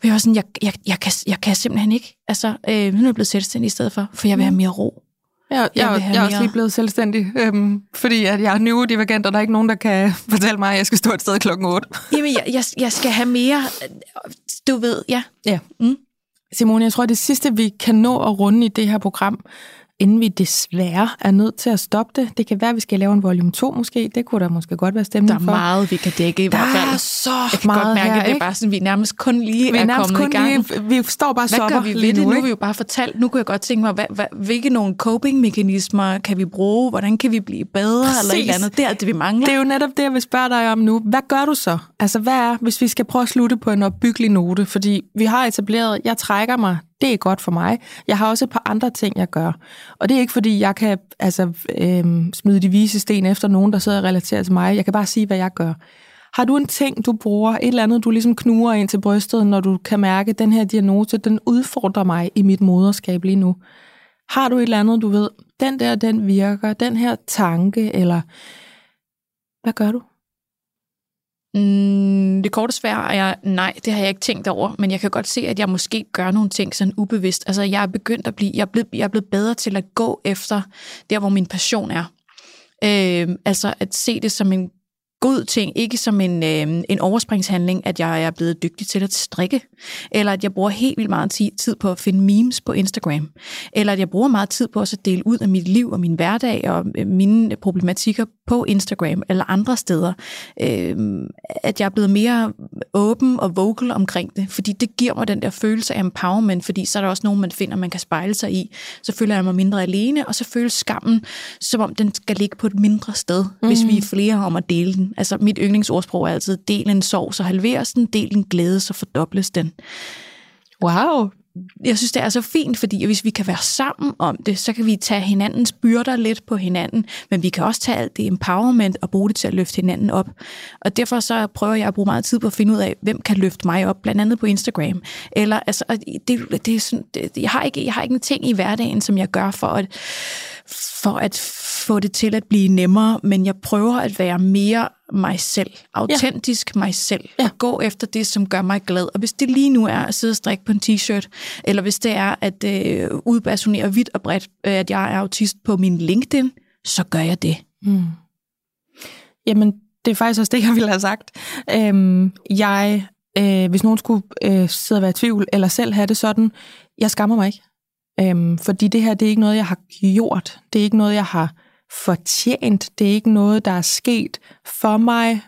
Hvor jeg var sådan, jeg, jeg, jeg, kan, jeg kan simpelthen ikke. Altså, øh, nu er jeg blevet selvstændig i stedet for, for jeg vil have mere ro. Jeg, jeg, Jeg jeg, er også lige blevet selvstændig, øhm, fordi at jeg er neurodivergent, og der er ikke nogen, der kan fortælle mig, at jeg skal stå et sted klokken 8. Jamen, jeg, jeg, jeg skal have mere, du ved, ja. Ja. Mm. Simone, jeg tror, det sidste, vi kan nå at runde i det her program, inden vi desværre er nødt til at stoppe det. Det kan være, at vi skal lave en volume 2 måske. Det kunne der måske godt være stemning Der er for. meget, vi kan dække i der hvert fald. er så Jeg kan meget godt mærke, her, at det er bare sådan, vi nærmest kun lige vi er er kommet kun i gang. lige, vi står bare Hvad sopper gør vi det? nu, Nu ikke? vi jo bare fortalt. Nu kunne jeg godt tænke mig, hvad, hvad, hvilke nogle coping-mekanismer kan vi bruge? Hvordan kan vi blive bedre? Præcis. Eller et eller andet. Det er det, vi mangler. Det er jo netop det, jeg vil spørge dig om nu. Hvad gør du så? Altså, hvad er, hvis vi skal prøve at slutte på en opbyggelig note? Fordi vi har etableret, jeg trækker mig, det er godt for mig. Jeg har også et par andre ting, jeg gør. Og det er ikke, fordi jeg kan altså, øhm, smide de vise sten efter nogen, der sidder og relaterer til mig. Jeg kan bare sige, hvad jeg gør. Har du en ting, du bruger, et eller andet, du ligesom knuger ind til brystet, når du kan mærke, at den her diagnose, den udfordrer mig i mit moderskab lige nu? Har du et eller andet, du ved, den der, den virker, den her tanke, eller hvad gør du? Mm, det korte svar er, nej, det har jeg ikke tænkt over, men jeg kan godt se, at jeg måske gør nogle ting sådan ubevidst. Altså, jeg er begyndt at blive, jeg er blevet, jeg er blevet bedre til at gå efter der, hvor min passion er. Øh, altså, at se det som en god ting, ikke som en, øh, en overspringshandling, at jeg er blevet dygtig til at strikke, eller at jeg bruger helt vildt meget tid på at finde memes på Instagram, eller at jeg bruger meget tid på også at dele ud af mit liv og min hverdag og øh, mine problematikker på Instagram eller andre steder. Øh, at jeg er blevet mere åben og vocal omkring det, fordi det giver mig den der følelse af empowerment, fordi så er der også nogen, man finder, man kan spejle sig i. Så føler jeg mig mindre alene, og så føles skammen, som om den skal ligge på et mindre sted, mm. hvis vi er flere om at dele den. Altså mit yndlingsordsprog er altid, del en sorg, så halveres den, del en glæde, så fordobles den. Wow, jeg synes, det er så fint, fordi hvis vi kan være sammen om det, så kan vi tage hinandens byrder lidt på hinanden, men vi kan også tage alt det empowerment og bruge det til at løfte hinanden op. Og derfor så prøver jeg at bruge meget tid på at finde ud af, hvem kan løfte mig op, blandt andet på Instagram. Eller, altså, det, det er sådan, det, jeg, har ikke, jeg har ikke en ting i hverdagen, som jeg gør for at, for at få det til at blive nemmere, men jeg prøver at være mere mig selv, autentisk ja. mig selv, ja. og gå efter det, som gør mig glad. Og hvis det lige nu er at sidde og strikke på en t-shirt, eller hvis det er at øh, udbasonere vidt og bredt, øh, at jeg er autist på min LinkedIn, så gør jeg det. Mm. Jamen, det er faktisk også det, jeg ville have sagt. Øhm, jeg, øh, hvis nogen skulle øh, sidde og være i tvivl, eller selv have det sådan, jeg skammer mig ikke. Øhm, fordi det her, det er ikke noget, jeg har gjort. Det er ikke noget, jeg har fortjent. Det er ikke noget, der er sket for mig,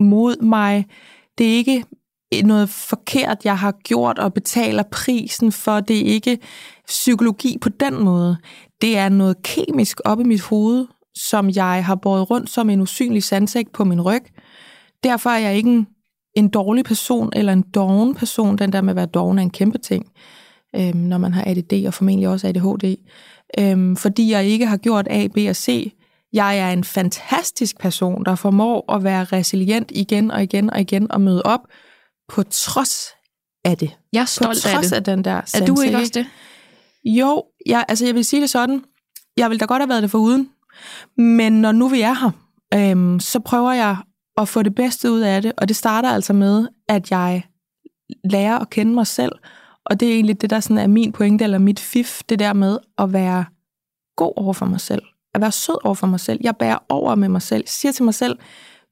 mod mig. Det er ikke noget forkert, jeg har gjort og betaler prisen for. Det er ikke psykologi på den måde. Det er noget kemisk op i mit hoved, som jeg har båret rundt som en usynlig sandsæk på min ryg. Derfor er jeg ikke en, en dårlig person eller en doven person. Den der med at være doven er en kæmpe ting, øhm, når man har ADD og formentlig også ADHD øhm, fordi jeg ikke har gjort A, B og C. Jeg er en fantastisk person, der formår at være resilient igen og igen og igen og møde op på trods af det. Jeg er stolt på trods af, det. af den der Er du ikke også det? Jo, jeg, altså jeg vil sige det sådan. Jeg vil da godt have været det for uden. Men når nu vi er her, øhm, så prøver jeg at få det bedste ud af det. Og det starter altså med, at jeg lærer at kende mig selv, og det er egentlig det, der sådan er min pointe, eller mit fif, det der med at være god over for mig selv. At være sød over for mig selv. Jeg bærer over med mig selv. Siger til mig selv,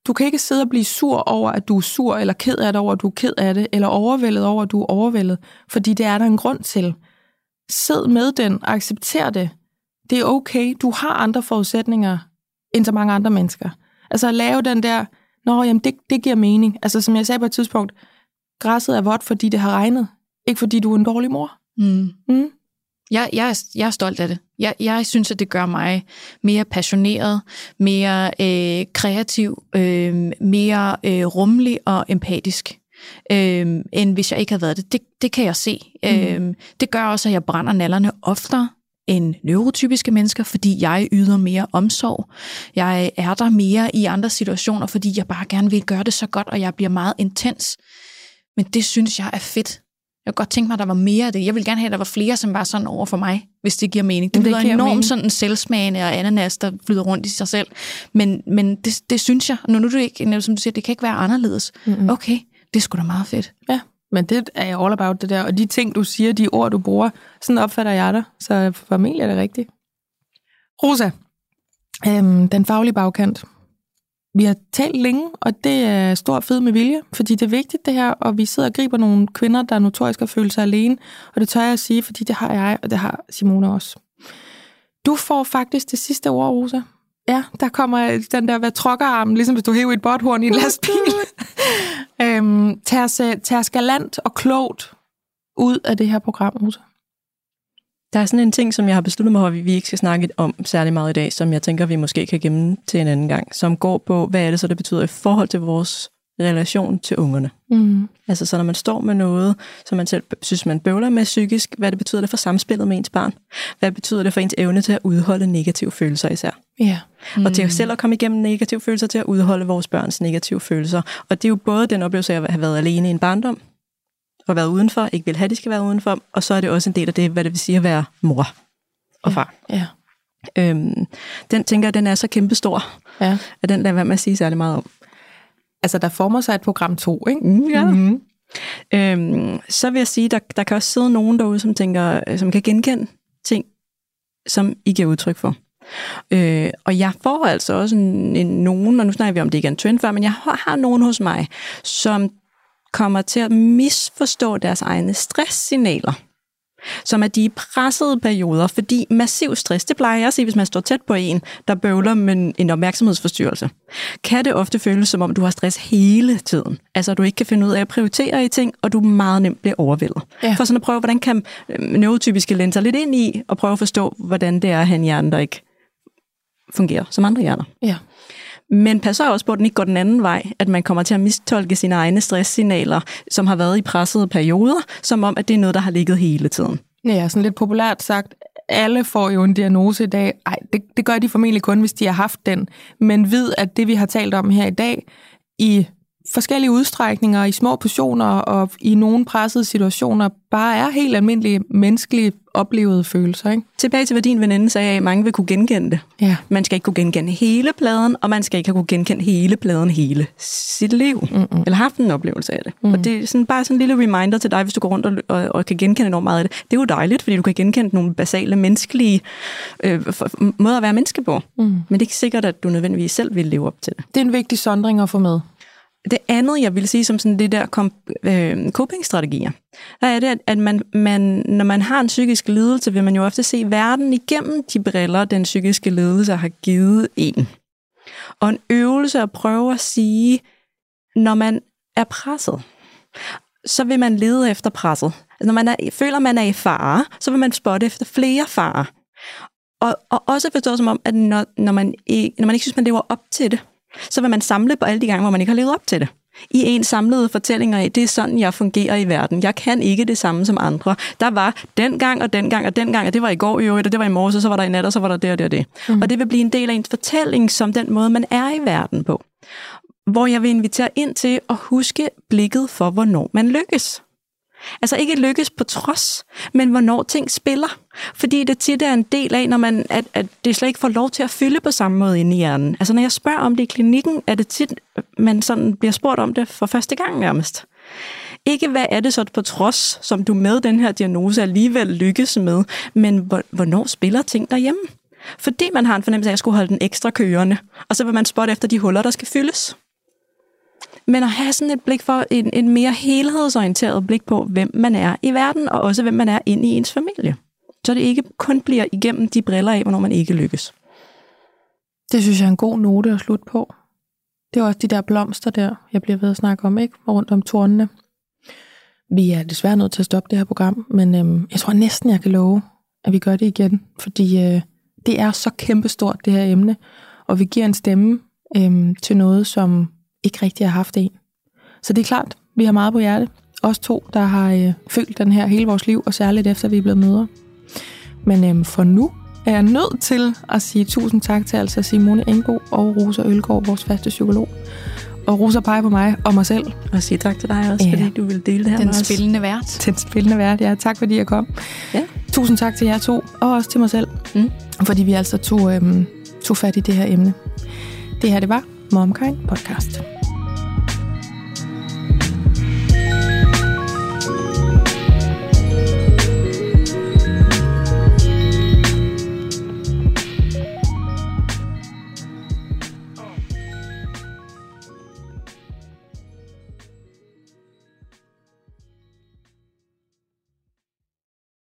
du kan ikke sidde og blive sur over, at du er sur, eller ked af det over, at du er ked af det, eller overvældet over, at du er overvældet. Fordi det er der en grund til. Sid med den, og accepter det. Det er okay. Du har andre forudsætninger end så mange andre mennesker. Altså at lave den der, nå, jamen det, det giver mening. Altså som jeg sagde på et tidspunkt, græsset er vådt, fordi det har regnet. Ikke fordi du er en dårlig mor. Mm. Mm. Jeg, jeg, er, jeg er stolt af det. Jeg, jeg synes, at det gør mig mere passioneret, mere øh, kreativ, øh, mere øh, rummelig og empatisk, øh, end hvis jeg ikke havde været det. Det, det kan jeg se. Mm. Øh, det gør også, at jeg brænder nallerne oftere end neurotypiske mennesker, fordi jeg yder mere omsorg. Jeg er der mere i andre situationer, fordi jeg bare gerne vil gøre det så godt, og jeg bliver meget intens. Men det synes jeg er fedt. Jeg kunne godt tænke mig, at der var mere af det. Jeg vil gerne have, at der var flere, som var sådan over for mig, hvis det giver mening. Det, det lyder enormt mening. sådan selvsmagende og ananas, der flyder rundt i sig selv. Men, men det, det synes jeg, når nu du ikke, som du siger, det kan ikke være anderledes. Mm-hmm. Okay, det er sgu da meget fedt. Ja, men det er all about det der. Og de ting, du siger, de ord, du bruger, sådan opfatter jeg dig. Så familie er det rigtigt. Rosa, øhm, den faglige bagkant. Vi har talt længe, og det er stor fed med vilje, fordi det er vigtigt det her, og vi sidder og griber nogle kvinder, der notorisk har følt sig alene, og det tør jeg at sige, fordi det har jeg, og det har Simone også. Du får faktisk det sidste ord, Rosa. Ja, der kommer den der hvad trokkerarm, ligesom hvis du hæver et botthorn i en lastbil. øhm, tag, os, tag os galant og klogt ud af det her program, Rosa. Der er sådan en ting, som jeg har besluttet mig for, at vi ikke skal snakke om særlig meget i dag, som jeg tænker, vi måske kan gemme til en anden gang, som går på, hvad er det så, det betyder i forhold til vores relation til ungerne. Mm. Altså så når man står med noget, som man selv synes, man bøvler med psykisk, hvad det betyder det for samspillet med ens barn? Hvad betyder det for ens evne til at udholde negative følelser især? Ja. Mm. Og til at selv at komme igennem negative følelser, til at udholde vores børns negative følelser. Og det er jo både den oplevelse af at have været alene i en barndom, og været udenfor, ikke vil have, at de skal være udenfor, og så er det også en del af det, hvad det vil sige at være mor og far. Ja. ja. Øhm, den tænker jeg, den er så kæmpestor, ja. at den lader være med at sige særlig meget om. Altså, der former sig et program 2, ikke? Mm, ja. Mm-hmm. Øhm, så vil jeg sige, der, der kan også sidde nogen derude, som tænker, som kan genkende ting, som I giver udtryk for. Øh, og jeg får altså også en, en, nogen, og nu snakker vi om, det ikke er en trend før, men jeg har, har nogen hos mig, som kommer til at misforstå deres egne stresssignaler som er de pressede perioder, fordi massiv stress, det plejer jeg at sige, hvis man står tæt på en, der bøvler med en opmærksomhedsforstyrrelse, kan det ofte føles som om, du har stress hele tiden. Altså, du ikke kan finde ud af at prioritere i ting, og du meget nemt bliver overvældet. Ja. For sådan at prøve, hvordan kan øh, neurotypiske lænse lidt ind i, og prøve at forstå, hvordan det er at have en hjerne, der ikke fungerer som andre hjerner. Ja. Men pas også på, at den ikke går den anden vej, at man kommer til at mistolke sine egne stresssignaler, som har været i pressede perioder, som om, at det er noget, der har ligget hele tiden. Ja, sådan lidt populært sagt, alle får jo en diagnose i dag. Ej, det, det gør de formentlig kun, hvis de har haft den. Men vid, at det, vi har talt om her i dag, i forskellige udstrækninger, i små portioner og i nogle pressede situationer, bare er helt almindelige menneskelige oplevede følelser. Ikke? Tilbage til, hvad din veninde sagde, at mange vil kunne genkende det. Ja. Man skal ikke kunne genkende hele pladen, og man skal ikke kunne genkende hele pladen hele sit liv. Mm-mm. Eller haft en oplevelse af det. Mm. Og det er sådan, bare sådan en lille reminder til dig, hvis du går rundt og, og, og kan genkende enormt meget af det. Det er jo dejligt, fordi du kan genkende nogle basale menneskelige øh, måder at være menneske på. Mm. Men det er ikke sikkert, at du nødvendigvis selv vil leve op til det. Det er en vigtig sondring at få med. Det andet, jeg vil sige som sådan det der kom, øh, coping-strategier, der er det, at, at man, man, når man har en psykisk lidelse, vil man jo ofte se verden igennem de briller, den psykiske lidelse har givet en. Og en øvelse at prøve at sige, når man er presset, så vil man lede efter presset. Altså, når man er, føler, man er i fare, så vil man spotte efter flere farer. Og, og også forstå som om, at når, når, man ikke, når man ikke synes, man lever op til det, så vil man samle på alle de gange, hvor man ikke har levet op til det. I en samlede fortællinger af, det er sådan, jeg fungerer i verden. Jeg kan ikke det samme som andre. Der var den gang og den gang og den gang, og det var i går i øvrigt, og det var i morges, og så var der i nat, og så var der det og det og det. Mm. Og det vil blive en del af ens fortælling, som den måde, man er i verden på. Hvor jeg vil invitere ind til at huske blikket for, hvornår man lykkes. Altså ikke lykkes på trods, men hvornår ting spiller. Fordi det tit er en del af, når man, at, at det slet ikke får lov til at fylde på samme måde inde i hjernen. Altså når jeg spørger om det i klinikken, er det tit, man sådan bliver spurgt om det for første gang nærmest. Ikke hvad er det så på trods, som du med den her diagnose alligevel lykkes med, men hvornår spiller ting derhjemme? Fordi man har en fornemmelse af, at jeg skulle holde den ekstra kørende, og så vil man spotte efter de huller, der skal fyldes. Men at have sådan et blik for en, en mere helhedsorienteret blik på, hvem man er i verden, og også hvem man er inde i ens familie. Så det ikke kun bliver igennem de briller af, hvornår man ikke lykkes. Det synes jeg er en god note at slutte på. Det er også de der blomster der, jeg bliver ved at snakke om, ikke? Rundt om tornene. Vi er desværre nødt til at stoppe det her program, men øhm, jeg tror næsten, jeg kan love, at vi gør det igen, fordi øh, det er så kæmpestort, det her emne, og vi giver en stemme øhm, til noget, som ikke rigtig har haft en. Så det er klart, vi har meget på hjerte. Os to, der har øh, følt den her hele vores liv, og særligt efter vi er blevet mødre. Men øh, for nu er jeg nødt til at sige tusind tak til altså Simone Engbo og Rosa Ølgaard, vores faste psykolog. Og Rosa peger på mig og mig selv. Og sige tak til dig også, ja. fordi du vil dele det her Den med os. spillende vært. Den spillende vært, ja. Tak fordi jeg kom. Ja. Tusind tak til jer to, og også til mig selv. Mm. Fordi vi altså tog, øhm, tog fat i det her emne. Det her, det var Momkind Podcast.